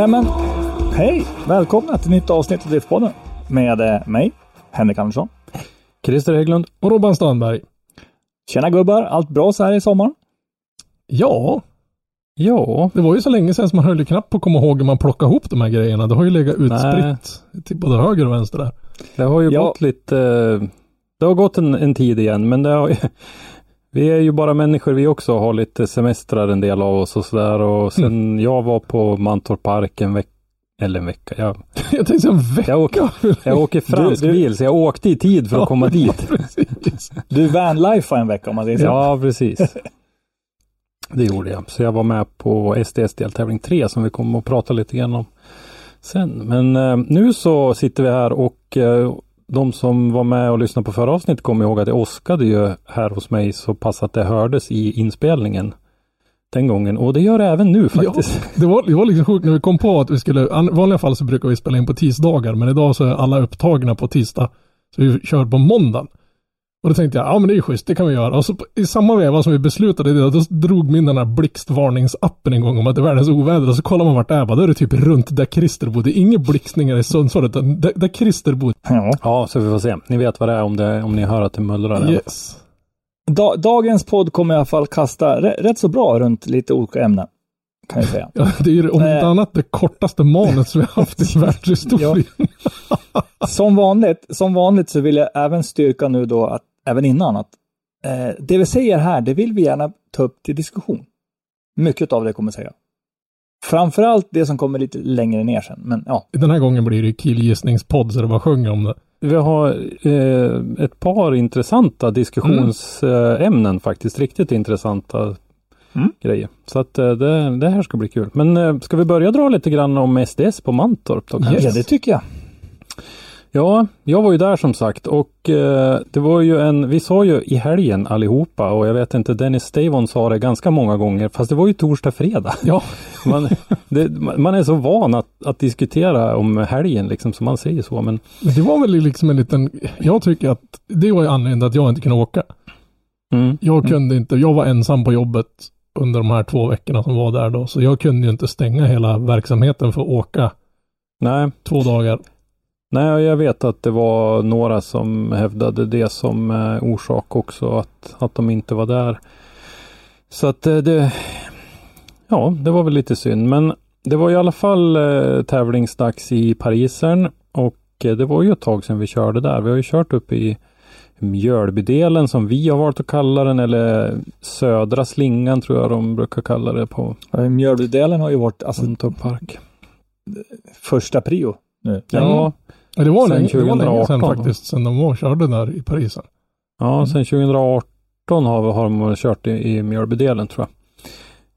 Nämen, hej! Välkomna till nytt avsnitt av Driftpodden med eh, mig, Henrik Andersson. Christer Hägglund. Och Robban Strandberg. Tjena gubbar, allt bra så här i sommar? Ja, Ja, det var ju så länge sedan som man höll ju knappt på att komma ihåg hur man plockar ihop de här grejerna. Det har ju legat utspritt till både höger och vänster där. det har ju Ja. gått lite... Det har gått en, en tid igen, men det har, vi är ju bara människor vi också. Har lite semestrar en del av oss och sådär. Och sen jag var på Mantorp Park en vecka. Eller en vecka. Jag, Jag tänkte en vecka. jag, åker, jag åker fransk Du- du- bil, så jag åkte i tid för att komma dit. Precis. Du vanlifeade en vecka om man säger så. Ja, precis. Det gjorde jag. Så jag var med på SDS deltävling 3 som vi kommer att prata lite grann om sen. Men eh, nu så sitter vi här och eh, de som var med och lyssnade på förra avsnittet kommer ihåg att det åskade ju här hos mig så pass att det hördes i inspelningen den gången. Och det gör det även nu faktiskt. Ja, det, var, det var liksom sjukt när vi kom på att vi skulle, i vanliga fall så brukar vi spela in på tisdagar, men idag så är alla upptagna på tisdag. Så vi kör på måndagen. Och då tänkte jag, ja men det är ju schysst, det kan vi göra. Och så i samma veva som vi beslutade det, då drog min den här blixtvarningsappen en gång om att det är världens oväder. Och så kollar man vart det är, bara, då är det typ runt där Christer är inga blixtningar i Sundsvall, utan där, där Christer bor. Ja. Ja, så vi får se. Ni vet vad det är om, det, om ni hör att det mullrar. Yes. Da, dagens podd kommer i alla fall kasta rätt så bra runt lite olika ämnen. Kan jag säga. Ja, det är ju om inte Nej. annat det kortaste manus vi har haft i världshistorien. Som vanligt, som vanligt så vill jag även styrka nu då att, även innan, att eh, det vi säger här, det vill vi gärna ta upp till diskussion. Mycket av det kommer säga. Framförallt det som kommer lite längre ner sen, men ja. Den här gången blir det killgissningspodd så det bara sjunger om det. Vi har eh, ett par intressanta diskussionsämnen faktiskt. Riktigt intressanta Mm. grejer. Så att eh, det, det här ska bli kul. Men eh, ska vi börja dra lite grann om SDS på Mantorp då? Yes. ja, det tycker jag. Ja, jag var ju där som sagt och eh, det var ju en, vi sa ju i helgen allihopa och jag vet inte, Dennis Stavon sa det ganska många gånger, fast det var ju torsdag, fredag. Ja, Man, det, man är så van att, att diskutera om helgen liksom, så man säger så, men det var väl liksom en liten, jag tycker att det var ju anledningen att jag inte kunde åka. mm, Jag kunde inte, jag var ensam på jobbet under de här två veckorna som var där då, så jag kunde ju inte stänga hela verksamheten för att åka nej, två dagar. Nej, jag vet att det var några som hävdade det som eh, orsak också, att, att de inte var där. Så att eh, det, ja, det var väl lite synd, men det var i alla fall eh, tävlingsdags i Parisern och det var ju ett tag sedan vi körde där. Vi har ju kört upp i Mjölbydelen som vi har valt att kalla den, eller södra slingan tror jag de brukar kalla det på Mjölbydelen har ju varit alltså, första prio nu. Ja, Ja, det var Sen länge, det var länge sedan 2018 faktiskt, sen de var körde där i Paris. Ja, sen 2018 har, har de kört i, i Mjölbydelen tror jag.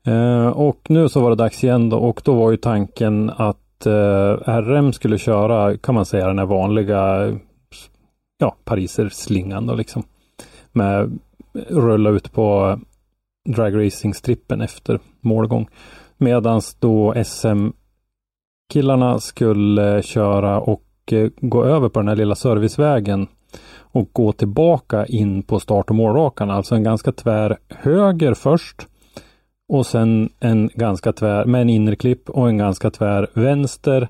Eh, och nu så var det dags igen då och då var ju tanken att eh, RM skulle köra, kan man säga, den här vanliga ja, pariserslingan då liksom. Med rulla ut på dragracing-strippen efter målgång. Medans då SM-killarna skulle köra och eh, gå över på den här lilla servicevägen och gå tillbaka in på start och målrakan. Alltså en ganska tvär höger först och sen en ganska tvär med en innerklipp och en ganska tvär vänster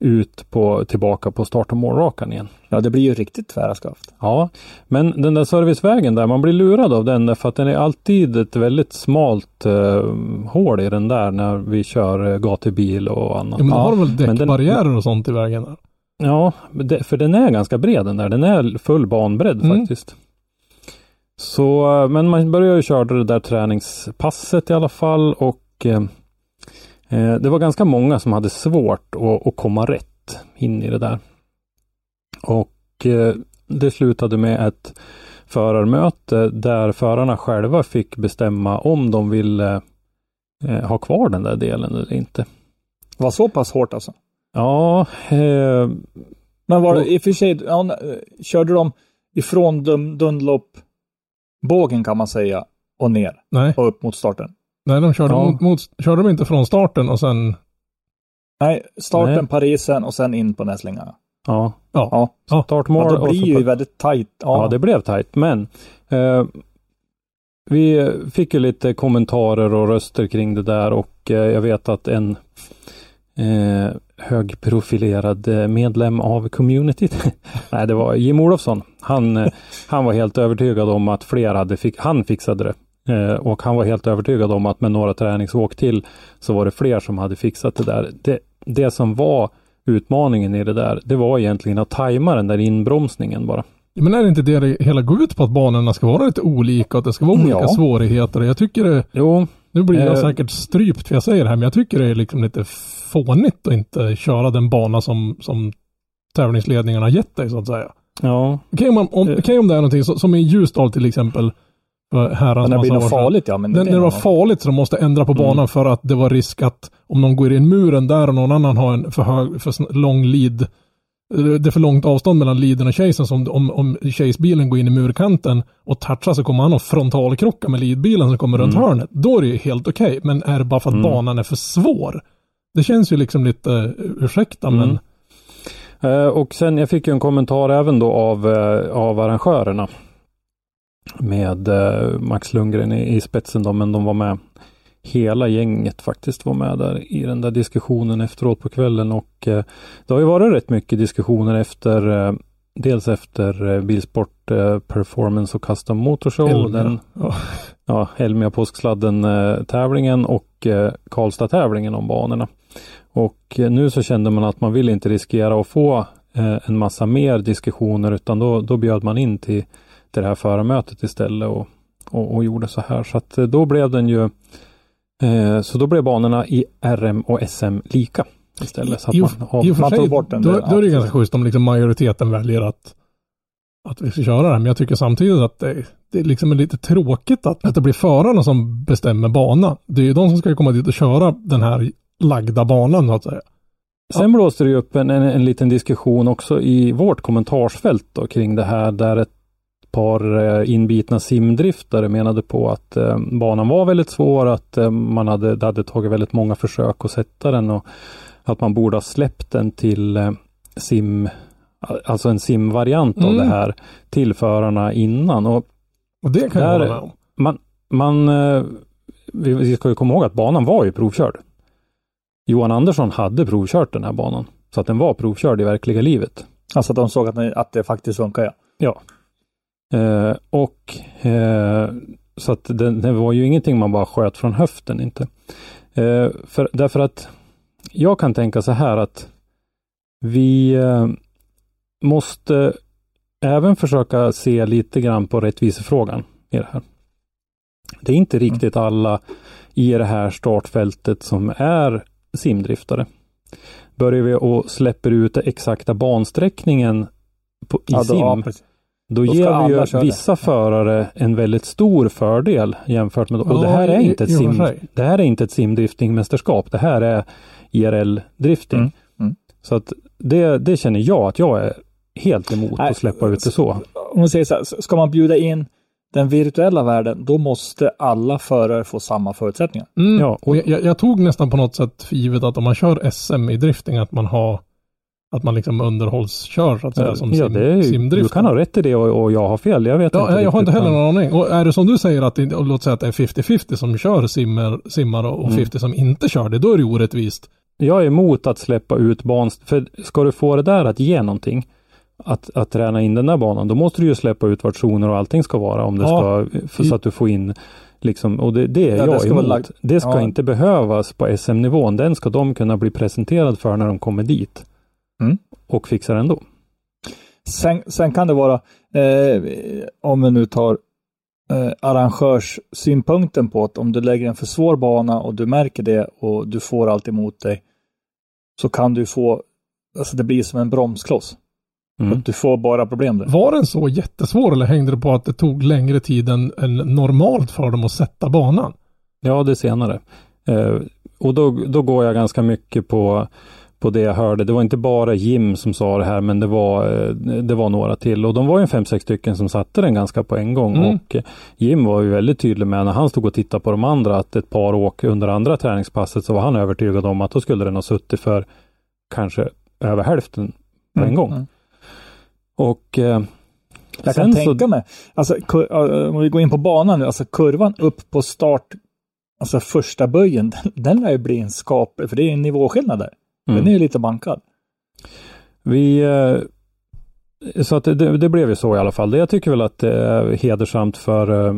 ut på tillbaka på start och målrakan igen. Ja, det blir ju riktigt tvära skaft. Ja, men den där servicevägen där, man blir lurad av den därför att den är alltid ett väldigt smalt eh, hål i den där när vi kör eh, gatubil och annat. Ja, men då ja, har de väl däckbarriärer och sånt i vägen där? Ja, för den är ganska bred den där. Den är full banbredd Mm. faktiskt. Så, men man började ju köra det där träningspasset i alla fall och eh, eh, det var ganska många som hade svårt att, att komma rätt in i det där. Och eh, det slutade med ett förarmöte där förarna själva fick bestämma om de ville eh, ha kvar den där delen eller inte. Det var så pass hårt alltså? Ja, eh, Men var det i och för sig, ja, körde de ifrån Dun- Dunlop-bågen kan man säga och ner Nej, och upp mot starten? nej de körde, Ja. mot, mot, körde de inte från starten och sen... Nej, starten, Nej. Parisen och sen in på näslingarna. ja, Ja. Ja, Ja. startmål. ja och blir ju väldigt tajt. Ja, Ja, det blev tajt, men eh, vi fick ju lite kommentarer och röster kring det där och eh, jag vet att en eh, högprofilerad eh, medlem av communityt, nej det var Jim Olofsson, han, eh, han var helt övertygad om att fler hade, fick, han fixade det. Eh, och han var helt övertygad om att med några träningsåk till så var det fler som hade fixat det där. Det, det som var utmaningen i det där, det var egentligen att tajma den där inbromsningen bara. Men är det inte det det hela går ut på att banorna ska vara lite olika och att det ska vara olika Ja. svårigheter? Jag tycker det, Jo, nu blir jag Eh. säkert strypt för jag säger det här, men jag tycker det är liksom lite fånigt att inte köra den bana som, som tävlingsledningarna har gett dig så att säga. ja, Okej om, man- om, Eh. okej om det är någonting som, som i Ljusdal till exempel, för herrans massa år farligt ja. Men det när det var farligt så de måste ändra på Mm. banan för att det var risk att om någon går in muren där och någon annan har en för hög, för lång lead det är för långt avstånd mellan leaden och chasen så om, om, chasebilen går in i murkanten och touchar så kommer han att frontalkrocka med leadbilen som kommer runt Mm. hörnet. Då är det ju helt okej. Men är det bara för att Mm. banan är för svår? Det känns ju liksom lite, ursäkta Mm. men Eh, och sen jag fick ju en kommentar även då av, eh, av arrangörerna. Med eh, Max Lundgren i, i spetsen då, men de var med. Hela gänget faktiskt var med där i den där diskussionen efteråt på kvällen och eh, det har ju varit rätt mycket diskussioner efter eh, Dels efter eh, Bilsport eh, Performance och Custom Motorshow. Elmia. Den, Ja. ja, Elmia Påsksladden eh, tävlingen och eh, Karlstad tävlingen om banorna. Och nu så kände man att man vill inte riskera att få en massa mer diskussioner utan då, då bjöd man in till, till det här förarmötet istället och, och, och gjorde så här. Så att då blev den ju så då blev banorna i RM och SM lika istället. Så att I, man, för man sig, bort den då, där, då är det ganska schysst om liksom majoriteten väljer att, att vi ska köra det här. Men jag tycker samtidigt att det, det liksom är lite tråkigt att, att det blir förarna som bestämmer bana. Det är ju de som ska komma dit och köra den här lagda banan så att säga. Sen blåste det ju upp en, en, en liten diskussion också i vårt kommentarsfält då, kring det här där ett par eh, inbitna simdriftare menade på att eh, banan var väldigt svår, att eh, man hade, det hade tagit väldigt många försök att sätta den och att man borde ha släppt den till eh, sim, alltså en simvariant av Mm. det här till förarna innan. Och Och det kan jag Där- hålla med om. man, man eh, vi, vi ska ju komma ihåg att banan var ju provkörd. Johan Andersson hade provkört den här banan. Så att den var provkörd i verkliga livet. Alltså att de såg att, ni- att det faktiskt funkar ja. Ja. Eh, och eh, så att det, det var ju ingenting man bara sköt från höften inte. Eh, för, därför att jag kan tänka så här att vi eh, måste även försöka se lite grann på rättvisefrågan i det här. Det är inte riktigt alla i det här startfältet som är simdriftare. Börjar vi och släpper ut den exakta bansträckningen på, i ja, då, sim, ja då, Då ger vi ju vissa förare en väldigt stor fördel jämfört med, och Ja, det här är inte ett sim, det här är inte ett simdriftingmästerskap. Det här är IRL-drifting. Mm, mm. Så att det, det känner jag att jag är helt emot Nej, att släppa ut det så. Om man säger så här, ska man bjuda in den virtuella världen, då måste alla förare få samma förutsättningar. Mm. Ja, och jag, jag tog nästan på något sätt för givet att om man kör SM i drifting att man har att man liksom underhållskör så att säga som ja, sim, det är, ju- simdrift. du kan ha rätt i det och, och jag har fel. Jag vet Ja, inte. jag har inte riktigt, heller men- någon aning. Och är det som du säger att det, låt säga att det är 50-50 som kör simmer, simmare och Mm. 50 som inte kör det, då är det orättvist. Jag är emot att släppa ut ban, för ska du få det där att ge någonting, att, att träna in den där banan, då måste du ju släppa ut vart zoner och allting ska vara om det Ja. ska, för, så att du får in liksom, och det, det är Ja, det jag ska vara emot. lagt- det ska ja. inte behövas på SM-nivån, den ska de kunna bli presenterad för när de kommer dit. Mm. Och fixar ändå. Sen, sen kan det vara, eh, om vi nu tar eh, arrangörssynpunkten på att om du lägger en för svår bana och du märker det och du får allt emot dig, så kan du få, alltså det blir som en bromskloss. Mm. Att du får bara problem där. Var den så jättesvår eller hängde det på att det tog längre tid än, än normalt för dem att sätta banan? Ja, det senare. Eh, och då, då går jag ganska mycket på, på det jag hörde. Det var inte bara Jim som sa det här, men det var, eh, det var några till. Och de var ju fem, sex stycken som satte den ganska på en gång. Mm. Och eh, Jim var ju väldigt tydlig med när han stod och tittade på de andra, att ett par åk under andra träningspasset så var han övertygad om att då skulle den ha suttit för kanske över hälften på en Mm, gång. mm. Och eh, Jag kan tänka mig, alltså om vi går in på banan nu, alltså kurvan upp på start, alltså första böjen, den, den lär ju bli en skap, för det är en nivåskillnad där. Mm. Den är lite bankad. Vi, eh, så att det, det blev ju så i alla fall. Jag tycker väl att det är hedersamt för, eh,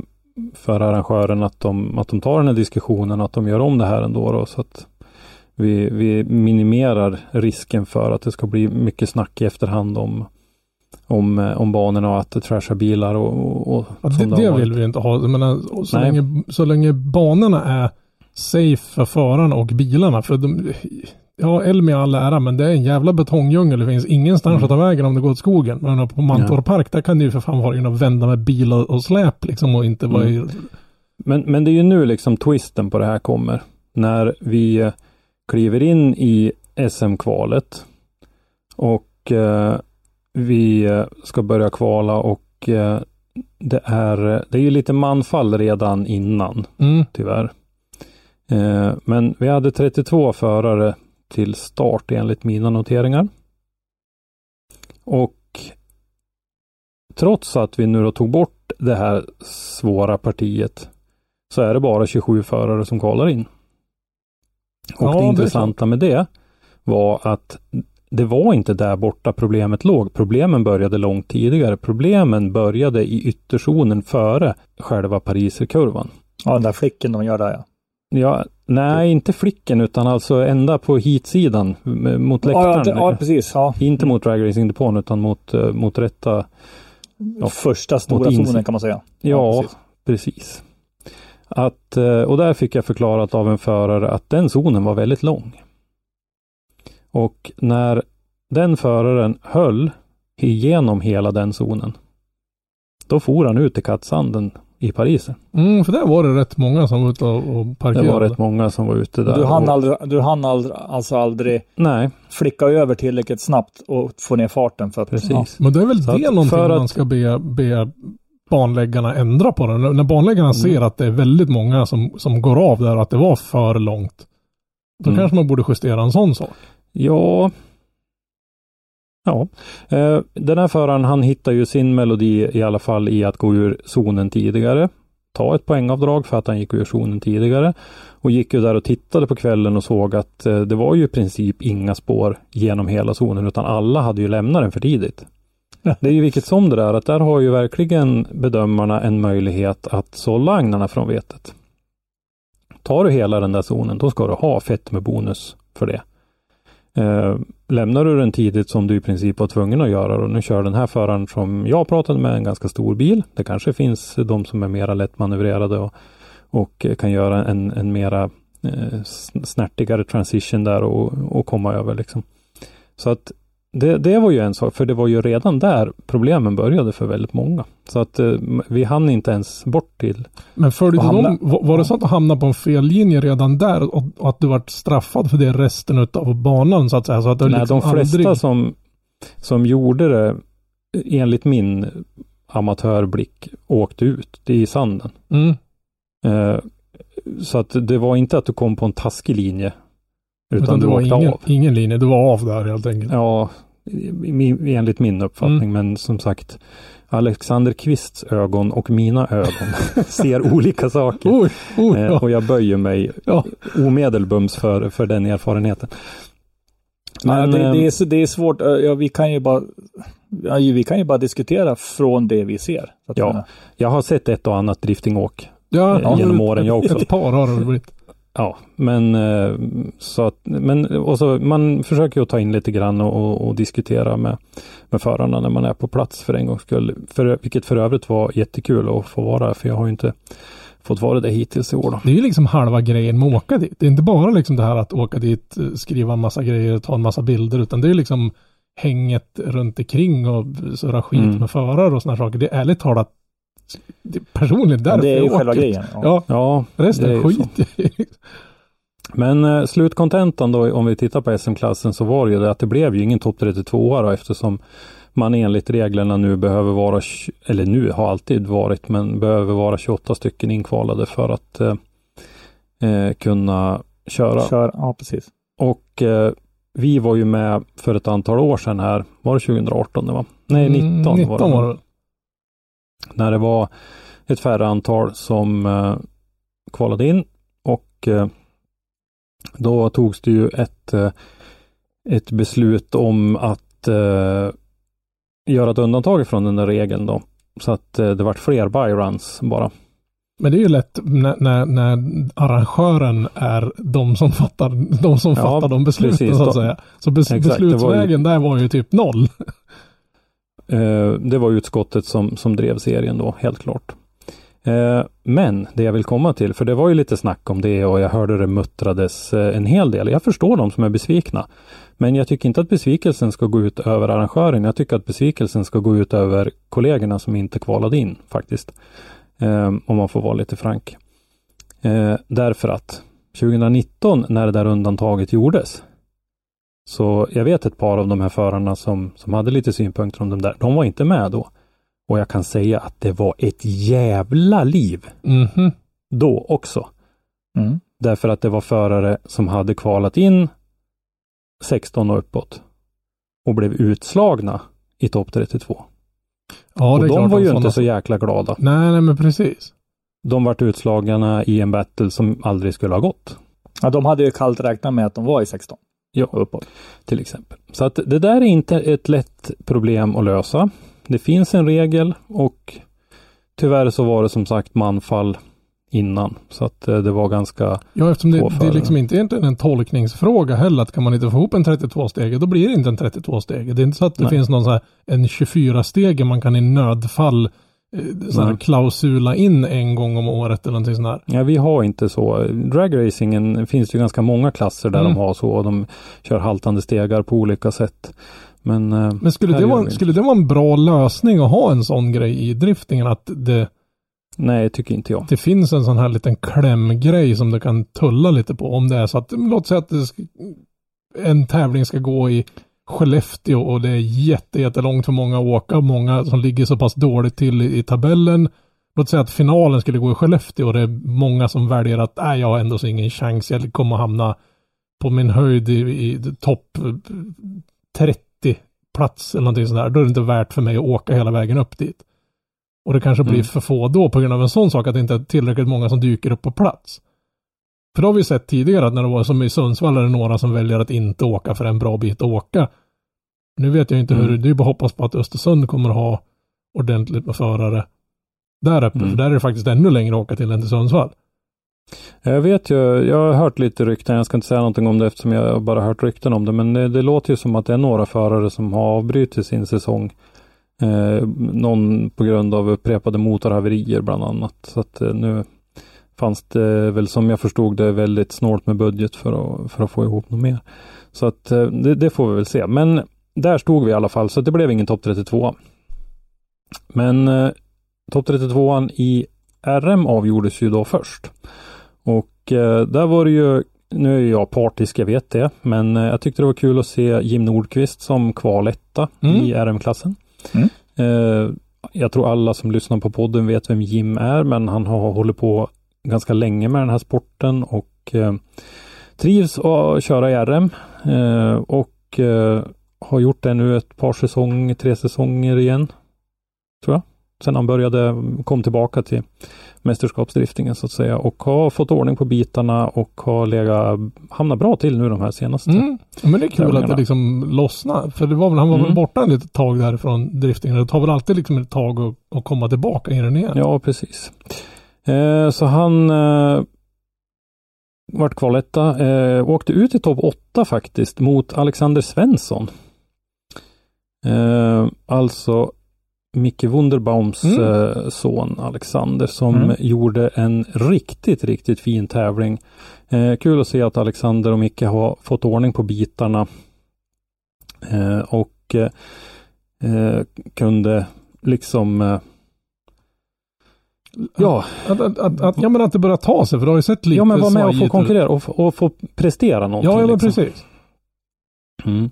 för arrangören att de, att de tar den här diskussionen, att de gör om det här ändå. Då, så att vi, vi minimerar risken för att det ska bli mycket snack i efterhand om, om, eh, om banorna och att det trashar bilar och, och, och Ja, det, det vill vi inte ha. Menar, så, Nej. länge, så länge banorna är safe för förarna och bilarna. För de, ja, Elmi all ära, men det är en jävla betongdjungel. Det finns ingenstans Mm. att ta vägen om det går åt skogen. Men på Mantorp Park, där kan du ju för fan vara kunna vända med bil och, släp liksom och inte vara i... Men, men det är ju nu liksom twisten på det här kommer. När vi eh, kliver in i SM-kvalet och eh, vi eh, ska börja kvala och eh, det är, det är ju lite manfall redan innan Mm. tyvärr. Eh, men vi hade 32 förare till start enligt mina noteringar. Och trots att vi nu då tog bort det här svåra partiet så är det bara 27 förare som kvalar in. Och Ja, det intressanta med det var att det var inte där borta problemet låg. Problemen började långt tidigare. Problemen började i ytterzonen före själva Pariserkurvan. Ja, den där flicken de gör där ja. Ja, nej, inte flicken utan alltså ända på hitsidan mot Ja, läktaren. ja, ja, precis. Ja. Inte mot dragracingdepån utan mot, eh, mot rätta. Ja, Första stora zonen kan man säga. Ja, precis. precis. Att, eh, och där fick jag förklarat av en förare att den zonen var väldigt lång. Och när den föraren höll igenom hela den zonen, då for han ut i kattsanden i Paris. Mm, för där var det rätt många som var ute och, och Det parkerade. var rätt många som var ute där. Du hann, och, aldrig, du hann aldrig, alltså aldrig Nej, flicka över tillräckligt snabbt och få ner farten för att... precis. Ja. Men det är väl Så det att någonting för man att- ska be, be banläggarna ändra på. Den. När banläggarna Mm. ser att det är väldigt många som, som går av där och att det var för långt. Då Mm. kanske man borde justera en sån sak. Ja. Ja, eh, den här föraren han hittar ju sin melodi i alla fall i att gå ur zonen tidigare. Ta ett poängavdrag för att han gick ur zonen tidigare. Och gick ju där och tittade på kvällen och såg att eh, det var ju i princip inga spår genom hela zonen utan alla hade ju lämnat den för tidigt. Det är ju vilket som det där att där har ju verkligen bedömarna en möjlighet att sålla agnarna från vetet. Tar du hela den där zonen då ska du ha fett med bonus för det. Eh, lämnar du den tidigt som du i princip var tvungen att göra och nu kör den här föraren som jag pratade med en ganska stor bil. Det kanske finns de som är mera lättmanövrerade och, och kan göra en, en mera eh, snärtigare transition där och, och komma över liksom. Så att det, det var ju en sak, för det var ju redan där problemen började för väldigt många. Så att eh, vi hann inte ens bort till Men följde hamna- dem, var, var det så att du hamnade på en fel linje redan där och, och att du vart straffad för det resten av banan så att säga? Så att Nej, liksom de flesta aldrig... som, som gjorde det enligt min amatörblick åkte ut i sanden. Mm. Eh, så att det var inte att du kom på en taskig linje. Utan, Utan det var ingen, av. ingen linje, du var av där helt enkelt. Ja, enligt min uppfattning. Mm. Men som sagt, Alexander Kvists ögon och mina ögon ser olika saker. Oj, Eh, ja. och jag böjer mig Ja. omedelbums för, för den erfarenheten. Men, det, eh, det, är, så- det är svårt. eh, Ja, vi kan ju bara ja, vi kan ju bara diskutera från det vi ser. Ja. jag har sett ett och annat driftingåk Ja, eh, genom åren jag också. Ett par har det blivit. Ja, men eh, så att, men och så man försöker ju ta in lite grann och, och, och diskutera med, med förarna när man är på plats för en gångs skull. För, vilket för övrigt var jättekul att få vara, för jag har ju inte fått vara det hittills i år. Då. Det är ju liksom halva grejen med att åka dit. Det är inte bara liksom det här att åka dit, eh, skriva en massa grejer, ta en massa bilder, utan det är liksom hänget runt omkring och surra skit Mm. med förare och sådana saker. Det är ärligt talat det, personligen Men därför det är ju jag själva åker. grejen. Ja. Ja, Ja, det är resten skit. Men eh, slutkontentan då, om vi tittar på SM-klassen, så var det ju det att det blev ju ingen topp 32 då, eftersom man enligt reglerna nu behöver vara, eller nu har alltid varit, men behöver vara 28 stycken inkvalade för att eh, eh, kunna köra. Kör, ja, precis. Och eh, vi var ju med för ett antal år sedan här, var det 2018 det var? Nej, 19, Mm, var 19 det. var det. När det var ett färre antal som eh, kvalade in och eh, då togs det ju ett, eh, ett beslut om att eh, göra ett undantag från den där regeln då. Så att eh, det vart fler byruns bara. Men det är ju lätt när, när, när arrangören är de som fattar, de som Ja, fattar de besluten precis. så att säga. Så bes, Exakt, det var ju- beslutsvägen där var ju typ noll. Eh, det var utskottet som, som drev serien då, helt klart. Eh, men det jag vill komma till, för det var ju lite snack om det och jag hörde det muttrades eh, en hel del. Jag förstår de som är besvikna. Men jag tycker inte att besvikelsen ska gå ut över arrangören. Jag tycker att besvikelsen ska gå ut över kollegorna som inte kvalade in faktiskt. Om man får vara lite frank. Därför att 2019 när det där undantaget gjordes så jag vet ett par av de här förarna som, som hade lite synpunkter om de där. De var inte med då. Och jag kan säga att det var ett jävla liv Mhm. då också. Mm. Därför att det var förare som hade kvalat in 16 och uppåt och blev utslagna i topp 32. Ja, och det är de klart var ju sådana- inte så jäkla glada. Nej, nej men precis. De vart utslagna i en battle som aldrig skulle ha gått. Ja, de hade ju kallt räknat med att de var i 16 Ja, uppåt. till exempel. Så att det där är inte ett lätt problem att lösa. Det finns en regel och tyvärr så var det som sagt manfall innan. Så att eh, det var ganska, Ja, eftersom det, det är liksom inte egentligen en tolkningsfråga heller. Att kan man inte få ihop en 32-stege, då blir det inte en 32-stege. Det är inte så att det Nej. finns någon så här, en 24-stege man kan i nödfall så här, Nej. klausula in en gång om året eller någonting sånt där. ja vi har inte så. Dragracingen finns det ju ganska många klasser där Mm. de har så och de kör haltande stegar på olika sätt. Men, eh, Men skulle det, vara, skulle det vara en bra lösning att ha en sån grej i driftingen? Att det, nej, tycker inte jag. det finns en sån här liten klämgrej som du kan tulla lite på. Om det är så att, låt säga att en tävling ska gå i Skellefteå och det är jätte, jättelångt för många att åka. Många som ligger så pass dåligt till i, i tabellen. Låt säga att finalen skulle gå i Skellefteå och det är många som väljer att nej, jag har ändå så ingen chans. Jag kommer hamna på min höjd i, i topp eh, 30 plats eller någonting sånt där. Då är det inte värt för mig att åka hela vägen upp dit. Och det kanske blir Mm. för få då på grund av en sån sak att det inte är tillräckligt många som dyker upp på plats. För då har vi sett tidigare att när det var som i Sundsvall är det några som väljer att inte åka för en bra bit att åka. Nu vet jag inte Mm. hur, det är bara hoppas på att Östersund kommer att ha ordentligt med förare där uppe. Mm. För där är det faktiskt ännu längre att åka till än till Sundsvall. Jag vet ju, jag har hört lite rykten, jag ska inte säga någonting om det eftersom jag bara hört rykten om det, men det, det låter ju som att det är några förare som har avbrutit sin säsong. Eh, någon på grund av upprepade motorhaverier bland annat. Så att eh, nu fanns det väl som jag förstod det väldigt snålt med budget för att, för att få ihop något mer. Så att eh, det, det får vi väl se. Men där stod vi i alla fall, så det blev ingen topp 32. Men eh, topp 32 i RM avgjordes ju då först. Och eh, där var det ju, nu är jag partisk, jag vet det, men eh, jag tyckte det var kul att se Jim Nordqvist som kvaletta Mm. i RM-klassen. Mm. Eh, jag tror alla som lyssnar på podden vet vem Jim är, men han har hållit på ganska länge med den här sporten och eh, trivs att köra i RM eh, och eh, har gjort det nu ett par säsonger, tre säsonger igen. Tror jag. Sen han började, kom tillbaka till mästerskapsdriftingen så att säga och har fått ordning på bitarna och har legat, hamnat bra till nu de här senaste. Mm. Men det är kul att det liksom lossnar. För det var väl, han var väl Mm. borta en litet tag därifrån driftingen. Det tar väl alltid liksom ett tag att, att komma tillbaka i den igen. Ja, precis. Eh, så han eh, vart kvaletta, eh, åkte ut i topp 8 faktiskt mot Alexander Svensson. Eh, alltså Micke Wunderbaums Mm. eh, son Alexander som Mm. gjorde en riktigt, riktigt fin tävling. Eh, kul att se att Alexander och Micke har fått ordning på bitarna. Eh, och eh, eh, kunde liksom eh, Ja, Att, att, att, att, ja men att det börjar ta sig, för du har ju sett lite ja men vara med och få konkurrera och, få- och få prestera någonting. Ja, ja men liksom. precis. Mm.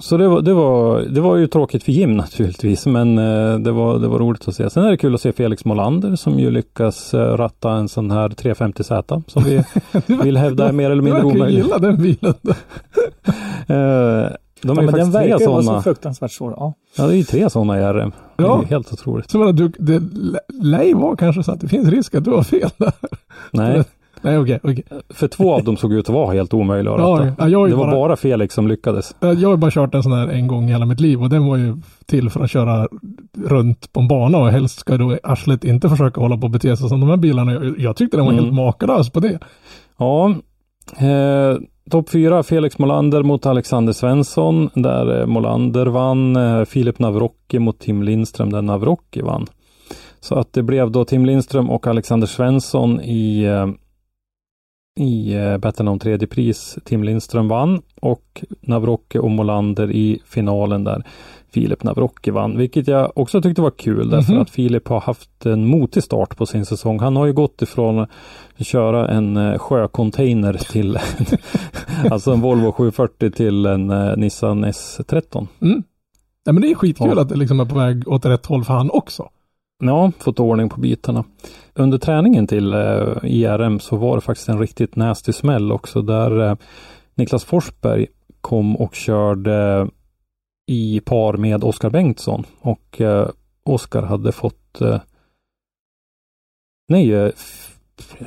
Så det var, det, var, det var ju tråkigt för Jim naturligtvis, men eh, det, var, det var roligt att se. Sen är det kul att se Felix Molander som ju lyckas eh, ratta en sån här 350Z som vi vill hävda är mer eller mindre ju omöjlig. gilla den bilen. Eh, de Ja, är ju men den faktiskt tre verkar ju vara så sådana. fruktansvärt svår. Ja. Ja, det är ju tre sådana i RM. Det är Ja. ju helt otroligt. Så menar, du, det lä- lär ju vara kanske så att det finns risk att du har fel där. Nej, Nej okej, okej. för två av dem såg ut att vara helt omöjliga att Ja, ja, jag det var bara- bara Felix som lyckades. Jag har bara kört en sån här en gång i hela mitt liv och den var ju till för att köra runt på en bana och helst ska då arslet inte försöka hålla på och bete sig som de här bilarna. Jag, jag tyckte den var Mm. helt makalös på det. Ja, eh, topp fyra Felix Molander mot Alexander Svensson där eh, Molander vann. Eh, Filip Navrocki mot Tim Lindström där Navrocki vann. Så att det blev då Tim Lindström och Alexander Svensson i eh, i eh, battlen om tredje pris. Tim Lindström vann och Navrocki och Molander i finalen där Filip Navrocki vann, vilket jag också tyckte var kul därför Mhm. att Filip har haft en motig start på sin säsong. Han har ju gått ifrån att köra en eh, sjöcontainer till alltså en Volvo 740 till en eh, Nissan S13. Mm. Nej, men det är skitkul Ja. att det liksom är på väg åt rätt håll för han också. Ja, fått ordning på bitarna. Under träningen till eh, IRM så var det faktiskt en riktigt nasty smäll också där eh, Niklas Forsberg kom och körde i par med Oskar Bengtsson och eh, Oskar hade fått eh, Nej, eh,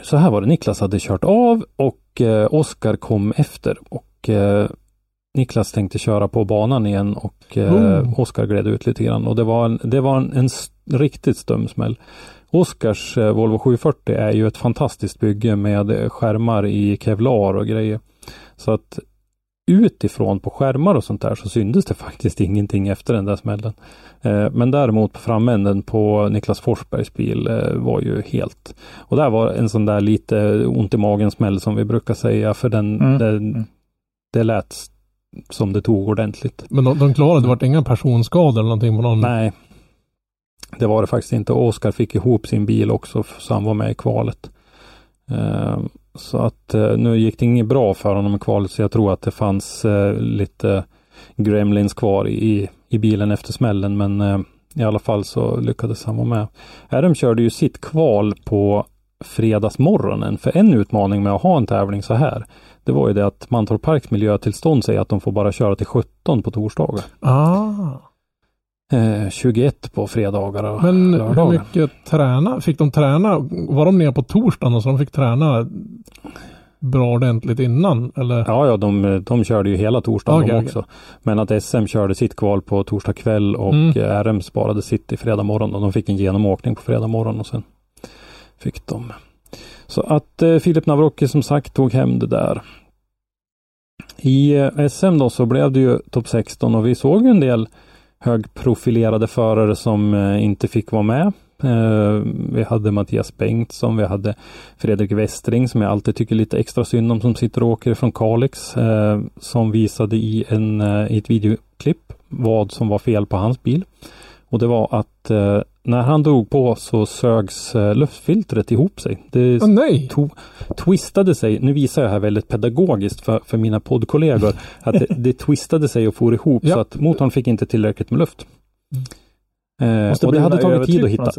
så här var det. Niklas hade kört av och eh, Oskar kom efter och eh, Niklas tänkte köra på banan igen och eh, Oh. Oskar gled ut lite grann och det var en, det var en, en s- riktigt stum smäll. Oskars eh, Volvo 740 är ju ett fantastiskt bygge med eh, skärmar i kevlar och grejer. Så att utifrån på skärmar och sånt där så syntes det faktiskt ingenting efter den där smällen. Eh, men däremot på framänden på Niklas Forsbergs bil var ju helt och där var en sån där lite ont i magen smäll som vi brukar säga för den, Mm. det, Mm. det lät som det tog ordentligt. Men de, de klarade, det vart inga personskador eller någonting på någon. Nej, det var det faktiskt inte. Oskar fick ihop sin bil också så han var med i kvalet. Eh, så att eh, nu gick det inget bra för honom i kvalet så jag tror att det fanns eh, lite gremlins kvar i, i bilen efter smällen men i alla fall så lyckades han vara med. Adam körde ju sitt kval på fredagsmorgonen för en utmaning med att ha en tävling så här. Det var ju det att Mantorp Parks miljötillstånd säger att de får bara köra till 17 på torsdagar. Ah. Eh, 21 på fredagar och Men hur lördagar. mycket träna? Fick de träna? Var de nere på torsdagen och så de fick träna bra ordentligt innan? Eller? Ja, ja, de, de körde ju hela torsdagen okej. också. Men att SM körde sitt kval på torsdag kväll och Mm. RM sparade sitt i fredag morgon och de fick en genomåkning på fredag morgon och sen fick de. Så att eh, Filip Navrocki som sagt tog hem det där. I eh, SM då så blev det ju topp 16 och vi såg en del högprofilerade förare som eh, inte fick vara med. Eh, vi hade Mattias Bengtsson, vi hade Fredrik Westring som jag alltid tycker lite extra synd om som sitter och åker från Kalix eh, som visade i, en, i ett videoklipp vad som var fel på hans bil. Och det var att eh, när han drog på så sögs eh, luftfiltret ihop sig. Det Åh nej! twistade sig, nu visar jag här väldigt pedagogiskt för, för mina poddkollegor, att det, det twistade sig och for ihop Ja. så att motorn fick inte tillräckligt med luft. Eh, och det hade tagit tid att hitta.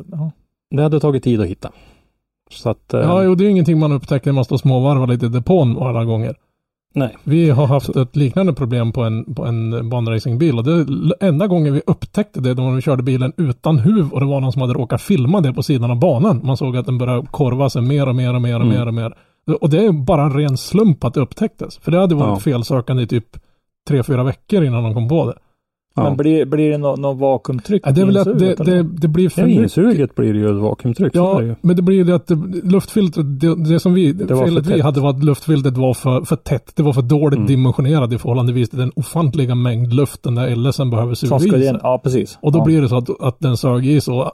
Det hade tagit tid att hitta. Så att, eh, Ja, jo, det är ingenting man upptäcker när man står och småvarvar lite i depån alla gånger. Nej. Vi har haft ett liknande problem på en, på en banracingbil och det enda gången vi upptäckte det, det var när vi körde bilen utan huv och det var någon som hade råkat filma det på sidan av banan. Man såg att den började korva sig mer och mer och mer och Mm. mer och mer. Och det är bara en ren slump att det upptäcktes. För det hade varit Ja. felsökande i typ tre, fyra veckor innan de kom på det. Ja. Men blir, blir det något nå vakuumtryck Ja, det är väl att det, det, det blir för Ja, mycket. insuget blir det ju ett vakuumtryck. Ja, det ju. men det blir ju det att det, luftfiltret, det, det som vi, för felet vi hade var att luftfiltret var för, för tätt. Det var för dåligt Mm. dimensionerat i förhållandevis till den ofantliga mängd luft den där LSen behöver suga i sig. Ja, precis. Och då ja. blir det så att, att den sög i så.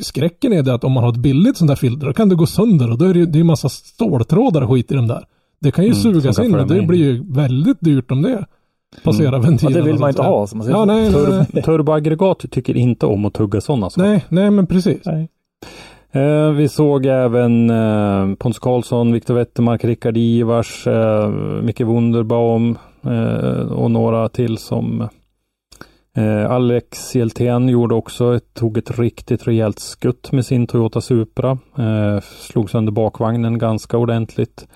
Skräcken är det att om man har ett billigt sånt där filter, då kan det gå sönder och då är det ju det massa ståltrådar och skit i den där. Det kan ju Mm, sugas in och det blir ju väldigt dyrt om det. Passera Ja, ventilerna. det vill man inte säga. ha. Som man säger. Ja, nej, nej, nej. Turboaggregat tycker inte om att tugga sådana saker. Nej, nej men precis. Nej. Eh, vi såg även eh, Pontus Karlsson, Viktor Wettermark, Rickard Ivars, eh, Micke Wunderbaum eh, och några till som eh, Alex Hjeltén gjorde också, ett, tog ett riktigt rejält skutt med sin Toyota Supra. Eh, slog sönder bakvagnen ganska ordentligt.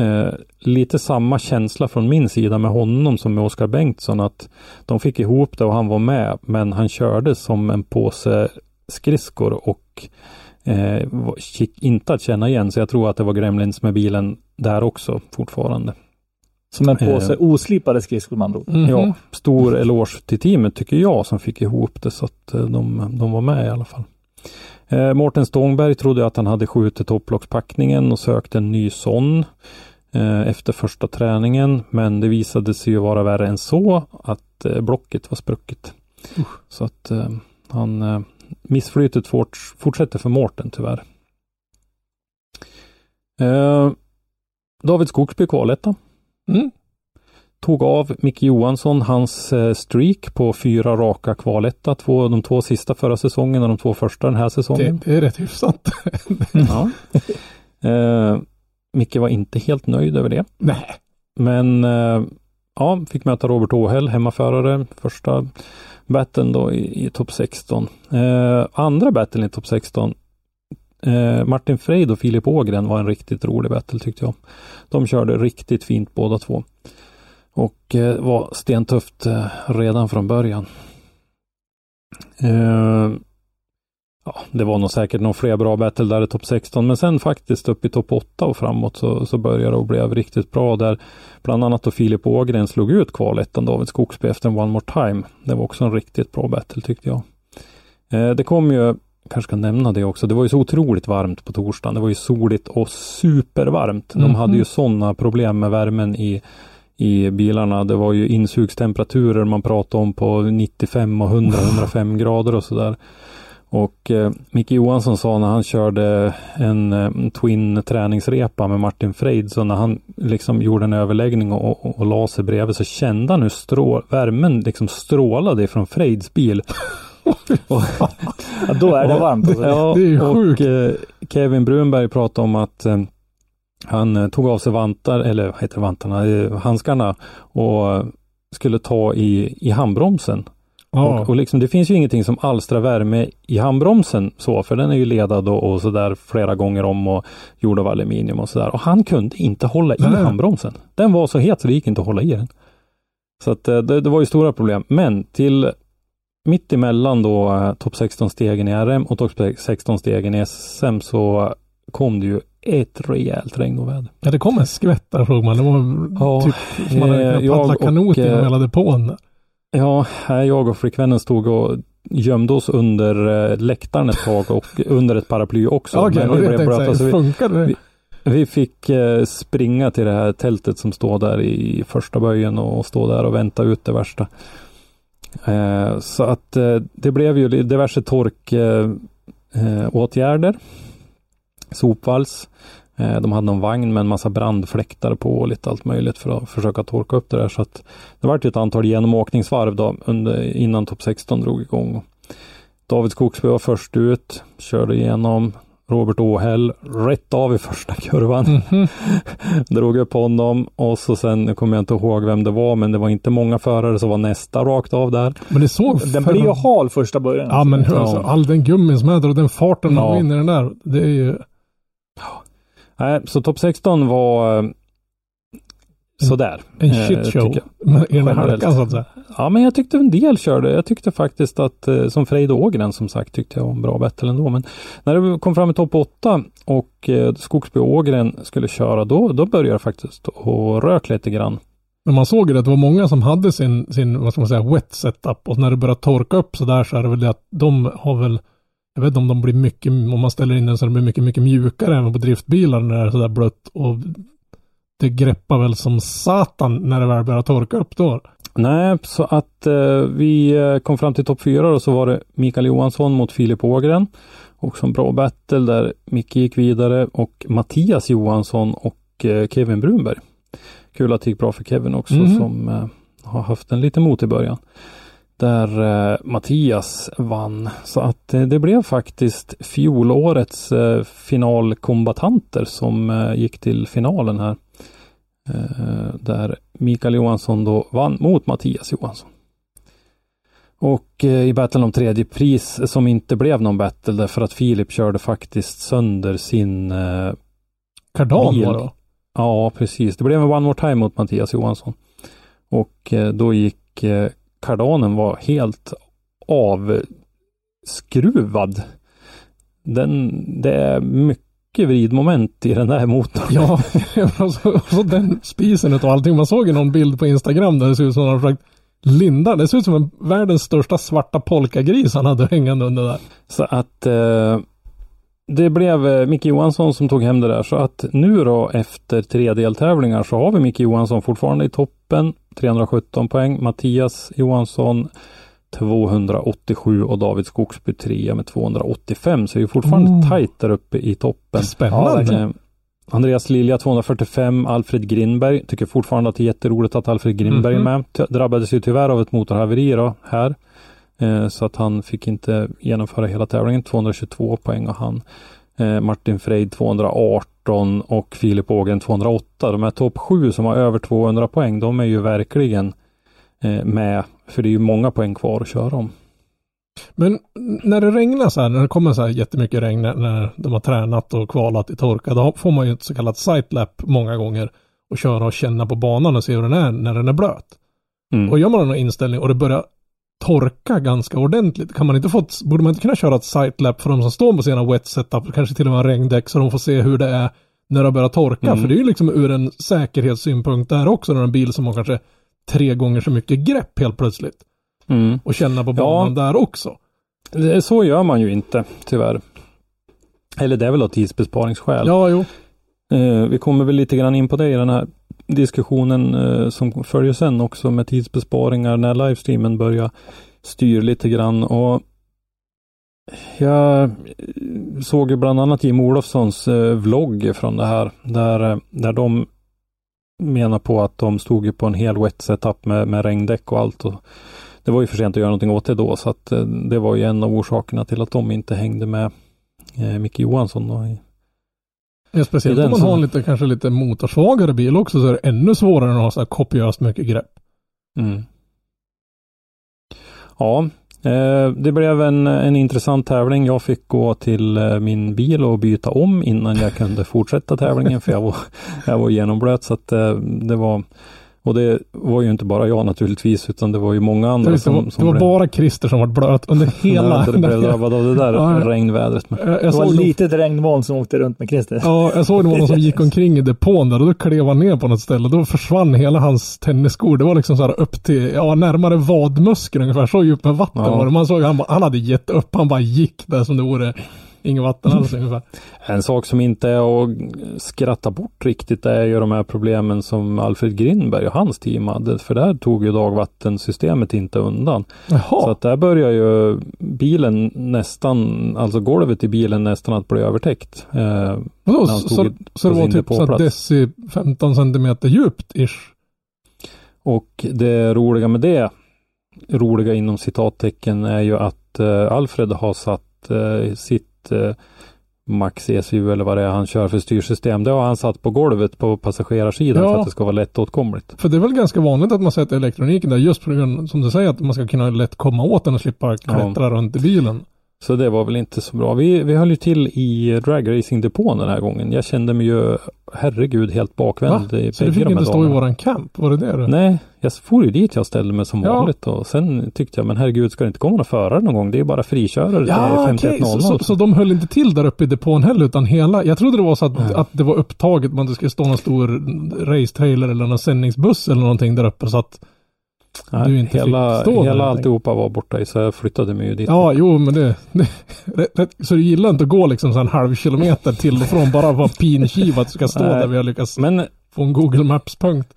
Eh, lite samma känsla från min sida med honom som med Oskar Bengtsson att de fick ihop det och han var med men han körde som en påse skridskor och eh, gick inte att känna igen så jag tror att det var Gremlins med bilen där också fortfarande. Som en påse Eh. oslipade skridskor med andra ord. Mhm. Ja, stor eloge till teamet tycker jag som fick ihop det så att eh, de, de var med i alla fall. Eh, Mårten Stångberg trodde att han hade skjutit topplockspackningen och sökte en ny sån eh, efter första träningen. Men det visade sig ju vara värre än så att eh, blocket var sprucket. Så att eh, han eh, missflytet fort, fortsätter för Mårten tyvärr. Eh, David Skogsby kvaletta Mm. tog av Micke Johansson hans eh, streak på fyra raka kvaletta. Två, de två sista förra säsongen och de två första den här Det, säsongen. det är rätt hyfsat. Ja. eh, Micke var inte helt nöjd över det. Nej. Men eh, ja, fick möta Robert Åhäll, hemmaförare, första battlen då i, i topp 16. Eh, andra battlen i topp 16 eh, Martin Freid och Filip Ågren var en riktigt rolig battle tyckte jag. De körde riktigt fint båda två. Och eh, var stentufft eh, redan från början. Ja, det var nog säkert någon fler bra battle där i topp 16 men sen faktiskt upp i topp 8 och framåt så, så började det blev riktigt bra där. Bland annat då Filip Ågren slog ut kvalettan David Skogsby efter en One More Time. Det var också en riktigt bra battle tyckte jag. Eh, det kom ju, kanske ska nämna det också, det var ju så otroligt varmt på torsdagen. Det var ju soligt och supervarmt. De Mhm. hade ju sådana problem med värmen i i bilarna. Det var ju insugstemperaturer man pratade om på 95 och 100-105 grader och sådär. Och eh, Micke Johansson sa när han körde en eh, Twin träningsrepa med Martin Freid, så när han liksom gjorde en överläggning och, och, och la sig bredvid så kände han hur strå, värmen liksom strålade ifrån Freids bil. och, Ja, då är det varmt. Alltså. Ja, Det är ju och sjukt. eh, Kevin Brunberg pratade om att eh, han eh, tog av sig vantar, eller vad heter vantarna, eh, handskarna och eh, skulle ta i, i handbromsen. Ja. Och, och liksom, det finns ju ingenting som alstrar värme i handbromsen så, för den är ju ledad och, och sådär flera gånger om och gjord av aluminium och sådär. Och han kunde inte hålla i Nej. handbromsen. Den var så het så det gick inte att hålla i den. Så att eh, det, det var ju stora problem. Men till mitt emellan då eh, topp 16-stegen i RM och topp 16-stegen i SM så kom det ju ett rejält regnoväder. ja, det kom en skvätt där såg man. Det var Ja, typ som man hade eh, jag paddla och, kanot genom eh, hela depån. Ja, jag och flickvännen stod och gömde oss under eh, läktaren ett tag och under ett paraply också. Ja, Men blev blöta, så vi, fick eh, springa till det här tältet som står där i första böjen och stå där och vänta ut det värsta. Eh, så att det blev ju diverse torkåtgärder. Åtgärder. Sopvals. Eh, de hade någon vagn med en massa brandfläktar på och lite allt möjligt för att försöka torka upp det där. Så att det var ett antal genomåkningsvarv då under, innan topp 16 drog igång. David Skogsby var först ut, körde igenom. Robert Åhäll rätt av i första kurvan. Mhm. Drog upp honom och så sen nu kommer jag inte ihåg vem det var men det var inte många förare så var nästa rakt av där. Men det såg Den blir ju hal första början. Ja men hur, Ja. alltså, all den gummin som är där och den farten man Ja. går in i den där. Det är ju... Nej, så topp 16 var eh, sådär. En eh, shit show. tycker jag. Men I den halkan så att säga. Ja, men jag tyckte en del körde. Jag tyckte faktiskt att eh, som Frejd Ågren som sagt tyckte jag var en bra battle ändå. Men när det kom fram i topp 8 och eh, Skogsby Ågren skulle köra då, då började det faktiskt och rök lite grann. Men man såg ju att det var många som hade sin, sin vad ska man säga, wet setup. Och när det börjar torka upp så där så är det väl det att de har väl jag vet inte om de blir mycket, om man ställer in den så det blir mycket, mycket mjukare även på driftbilar när det är sådär blött. Och det greppar väl som satan när det väl börjar torka upp då. Nej, så att eh, vi eh, kom fram till topp 4 och så var det Mikael Johansson mot Filip Ågren. Också en bra battle där Micke gick vidare och Mattias Johansson och eh, Kevin Brunberg. Kul att det gick bra för Kevin också Mhm. som eh, har haft en liten mot i början. Där eh, Mattias vann. Så att eh, det blev faktiskt fjolårets eh, finalkombatanter som eh, gick till finalen här. Eh, där Mikael Johansson då vann mot Mattias Johansson. Och eh, i battlen om tredje pris som inte blev någon battle därför att Filip körde faktiskt sönder sin eh, Kardan var det? Ja, precis. Det blev en one more time mot Mattias Johansson. Och eh, då gick eh, kardanen var helt avskruvad. Den, det är mycket vridmoment i den där motorn. Ja, och så, och så den spisen och allting. Man såg ju någon bild på Instagram där det ser ut som att han försökt linda. Det ser ut som en världens största svarta polkagris han hade hängande under där. Så att eh, det blev eh, Micke Johansson som tog hem det där. Så att nu då efter tre deltävlingar så har vi Micke Johansson fortfarande i toppen. 317 poäng. Mattias Johansson 287 och David Skogsby 3 med 285. Så det är fortfarande Oh. tajt där uppe i toppen. Spännande. Andreas Lilja 245, Alfred Grindberg. Tycker fortfarande att det är jätteroligt att Alfred Grindberg Mhm. är med. Drabbades ju tyvärr av ett motorhaveri då, här. Eh, så att han fick inte genomföra hela tävlingen. 222 poäng och han. Eh, Martin Freid 218 och Filip Ågren 208. De här topp 7 som har över 200 poäng, de är ju verkligen eh, med. För det är ju många poäng kvar att köra om. Men när det regnar så här, när det kommer så här jättemycket regn när- när de har tränat och kvalat i torka, då får man ju ett så kallat sightlap många gånger och köra och känna på banan och se hur den är när den är blöt. Mm. Och gör man en inställning och det börjar torka ganska ordentligt, kan man inte få, borde man inte kunna köra ett sightlap för de som står på sina wet setup, kanske till och med regndäck, så de får se hur det är när det börjar torka. Mm. För det är ju liksom ur en säkerhetssynpunkt där också, när en bil som har kanske tre gånger så mycket grepp helt plötsligt. Mm. Och känna på banan där också. Det- Så gör man ju inte, tyvärr. Eller det är väl av tidsbesparingsskäl. Ja, jo. Eh, vi kommer väl lite grann in på det i den här diskussionen eh, som följer sen också med tidsbesparingar när livestreamen börjar styr lite grann. Och jag eh, såg ju bland annat Jim Olofssons eh, vlogg från det här där, eh, där de menar på att de stod ju på en hel wet setup med, med regndäck och allt. Och det var ju för sent att göra någonting åt det då så att eh, det var ju en av orsakerna till att de inte hängde med eh, Micke Johansson då i Ja, speciellt om man har en lite, kanske lite motorsvagare bil också så är det ännu svårare än att ha så här kopiöst mycket grepp. Mm. Ja, eh, det blev en, en intressant tävling. Jag fick gå till eh, min bil och byta om innan jag kunde fortsätta tävlingen för jag var, jag var genomblöt så att eh, det var och det var ju inte bara jag naturligtvis utan det var ju många andra Det, som, var, som det var blev, bara Christer som var blöt under hela... det blev drabbad av det där Ja, regnvädret. Men, jag, jag Det var såg ett litet regnmoln som åkte runt med Christer. Ja, jag såg det var någon som gick omkring i depån där och då klev han ner på något ställe. Då försvann hela hans tennisskor. Det var liksom så här upp till, ja närmare vadmuskeln ungefär. Så djupt med vatten Ja. var det. Man såg han, han hade gett upp. Han bara gick där som det vore inget vatten alls ungefär. En sak som inte är att skratta bort riktigt är ju de här problemen som Alfred Grindberg och hans team hade. För där tog ju dagvattensystemet inte undan. Så Jaha. att där börjar ju bilen nästan, alltså golvet i bilen nästan att bli övertäckt. Eh, så, så, ett- så det var typ så depåplats. deci 15 centimeter djupt ish. och det roliga med det, roliga inom citattecken, är ju att eh, Alfred har satt eh, sitt eh, Max ECU eller vad det är han kör för styrsystem. Det har han satt på golvet på passagerarsidan Ja. för att det ska vara lättåtkomligt. För det är väl ganska vanligt att man sätter elektroniken där just på grund, som du säger, att man ska kunna lätt komma åt den och slippa klättra runt i bilen. Så det var väl inte så bra. Vi, vi höll ju till i dragracingdepån den här gången. Jag kände mig ju, herregud, helt bakvänd i Så det bägge fick inte stå i dagarna. våran camp? Var det det du? Nej, jag for ju dit jag ställde mig som Ja. vanligt och sen tyckte jag, men herregud, ska det inte komma några förare någon gång? Det är bara frikörare. det Ja, 5100. okej. Så, så, så de höll inte till där uppe i depån heller utan hela, jag trodde det var så att, Nej. att det var upptaget, man det skulle stå någon stor racetrailer eller någon sändningsbuss eller någonting där uppe så att Nej, du inte hela, fick stå hela alltihopa var borta i, så jag flyttade mig ju dit. Ja, jo, men det, det Så du gillar inte att gå liksom en halv kilometer till och från bara vara pinkiv att du ska stå Nej. där vi har lyckats Men få en Google Maps-punkt.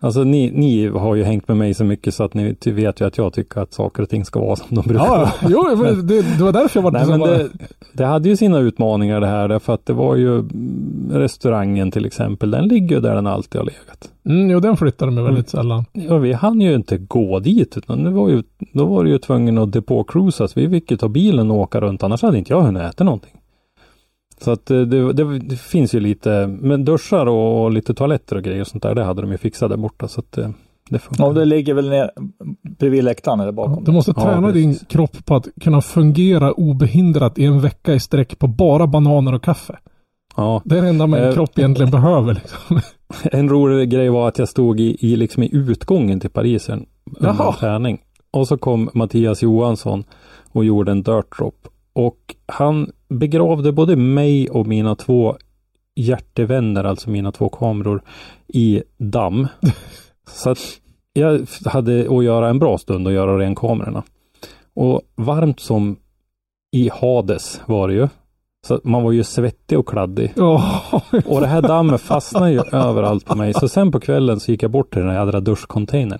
Alltså ni, ni har ju hängt med mig så mycket så att ni vet ju att jag tycker att saker och ting ska vara som de brukar Ja, vara. jo, men det, det var därför jag var Nej, men bara- det, det hade ju sina utmaningar det här därför att det var ju mm, restaurangen till exempel. Den ligger ju där den alltid har legat. Mm, jo, den flyttade mig väldigt sällan. Ja, vi hann ju inte gå dit utan det var ju, då var det ju tvungen att depåcruisa. Så vi fick ju ta bilen och åka runt annars hade inte jag hunnit äta någonting. Så att eh, det, det, det finns ju lite, men duschar och lite toaletter och grejer och sånt där, det hade de ju fixat där borta. Så att det, det funkar. Ja, det ligger väl ner bredvid läktaren eller bakom. Du måste Ja, träna din precis. kropp på att kunna fungera obehindrat i en vecka i sträck på bara bananer och kaffe. Ja, Det är det enda min Eh. kropp egentligen behöver. Liksom. en rolig grej var att jag stod i, i, liksom i utgången till Parisen under träning. Och så kom Mattias Johansson och gjorde en dirt drop. Och han begravde både mig och mina två hjärtevänner, alltså mina två kameror, i damm. Så att jag hade att göra en bra stund och göra ren kamerorna. Och varmt som i Hades var det ju. Så man var ju svettig och kladdig. Ja, Och det här dammet fastnade ju överallt på mig. Så sen på kvällen så gick jag bort till den här jädra duschcontainern.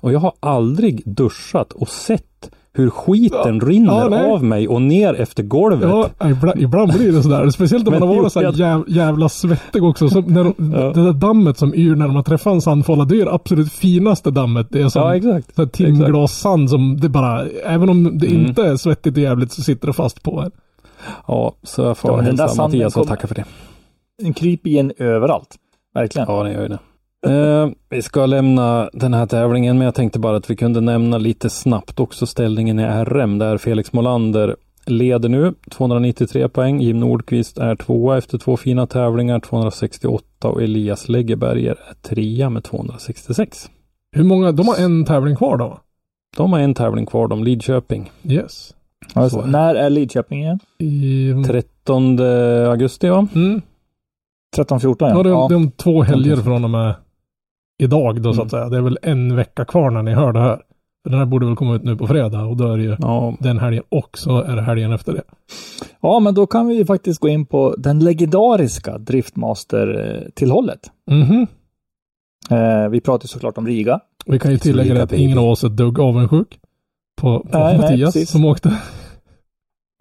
Och jag har aldrig duschat och sett hur skiten rinner Ja, av mig och ner efter golvet. ja ibland, ibland blir det sådär. Speciellt om man har varit så här jäv, jävla svettig också. Så när, de- Ja. Det där dammet som yr när man träffar en sandfålla, det är det absolut finaste dammet. Det är som Ja, exakt. så här timglassand som det bara, även om det Mm. inte är svettigt och jävligt så sitter det fast på en. Ja, så jag får Ja, hälsa Mattias och tacka för det. Den kryper igen överallt. Verkligen. Ja, den gör ju det. Eh, vi ska lämna den här tävlingen, men jag tänkte bara att vi kunde nämna lite snabbt också ställningen i RM, där Felix Molander leder nu, 293 poäng. Jim Nordqvist är tvåa efter två fina tävlingar, 268 och Elias Läggeberger är trea med 266. Hur många, de har en tävling kvar då? De har en tävling kvar, de Lidköping. Yes. Alltså, Så. när är Lidköping igen? I, 13 augusti, va? mm. 13-14 Ja, ja. det, är, ja. det är om två helger från och med idag då så Mm. att säga. Det är väl en vecka kvar när ni hör det här. För den här borde väl komma ut nu på fredag och då är det ju Ja, den helgen och så är det helgen efter det. ja, men då kan vi ju faktiskt gå in på den legendariska Driftmaster-tillhållet. Mhm. Eh, vi pratar såklart om Riga. Vi kan ju tillägga det att ingen av oss är dugg avundsjuk på, på Nej, nej, Mattias precis. som åkte.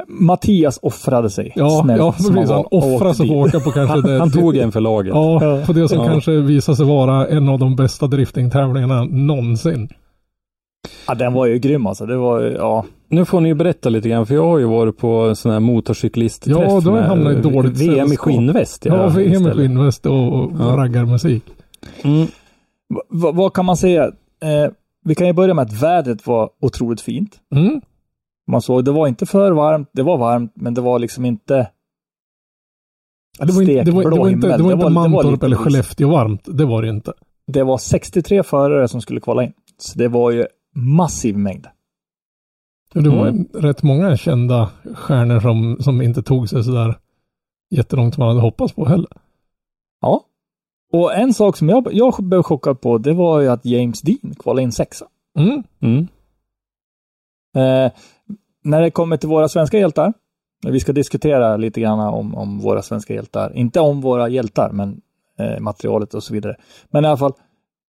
Mattias offrade sig. Ja, snällt ja precis. Han åkte sig på åka på kanske han, det. han tog en för laget. Ja, Ja. på det som Ja. kanske visar sig vara en av de bästa driftingtävlingarna någonsin. Ja, den var ju grym alltså. Det var ja. Nu får ni ju berätta lite grann, för jag har ju varit på en sån här motorcyklist-träff Ja, då har jag med hamnat i dåligt VM i sällskap. skinnväst. Ja, VM med istället. skinnväst och, och Ja. raggarmusik. Mm. Vad kan man säga? Eh, vi kan ju börja med att vädret var otroligt fint. Mm. Man såg, det var inte för varmt, det var varmt, men det var liksom inte Ja, det var inte, det var, det var inte, det var Det inte var- det var Mantorp lite eller. Skellefteå varmt. Det var det inte. Det var 63 förare som skulle kvala in. Så det var ju massiv mängd. Det var Mm. rätt många kända stjärnor som, som inte tog sig sådär jättelångt som man hade hoppats på heller. Ja. Och en sak som jag, jag blev chockad på, det var ju att James Dean kvalade in sexa. Mm. Mm. Eh, när det kommer till våra svenska hjältar, vi ska diskutera lite grann om, om våra svenska hjältar. Inte om våra hjältar, men eh, materialet och så vidare. Men i alla fall,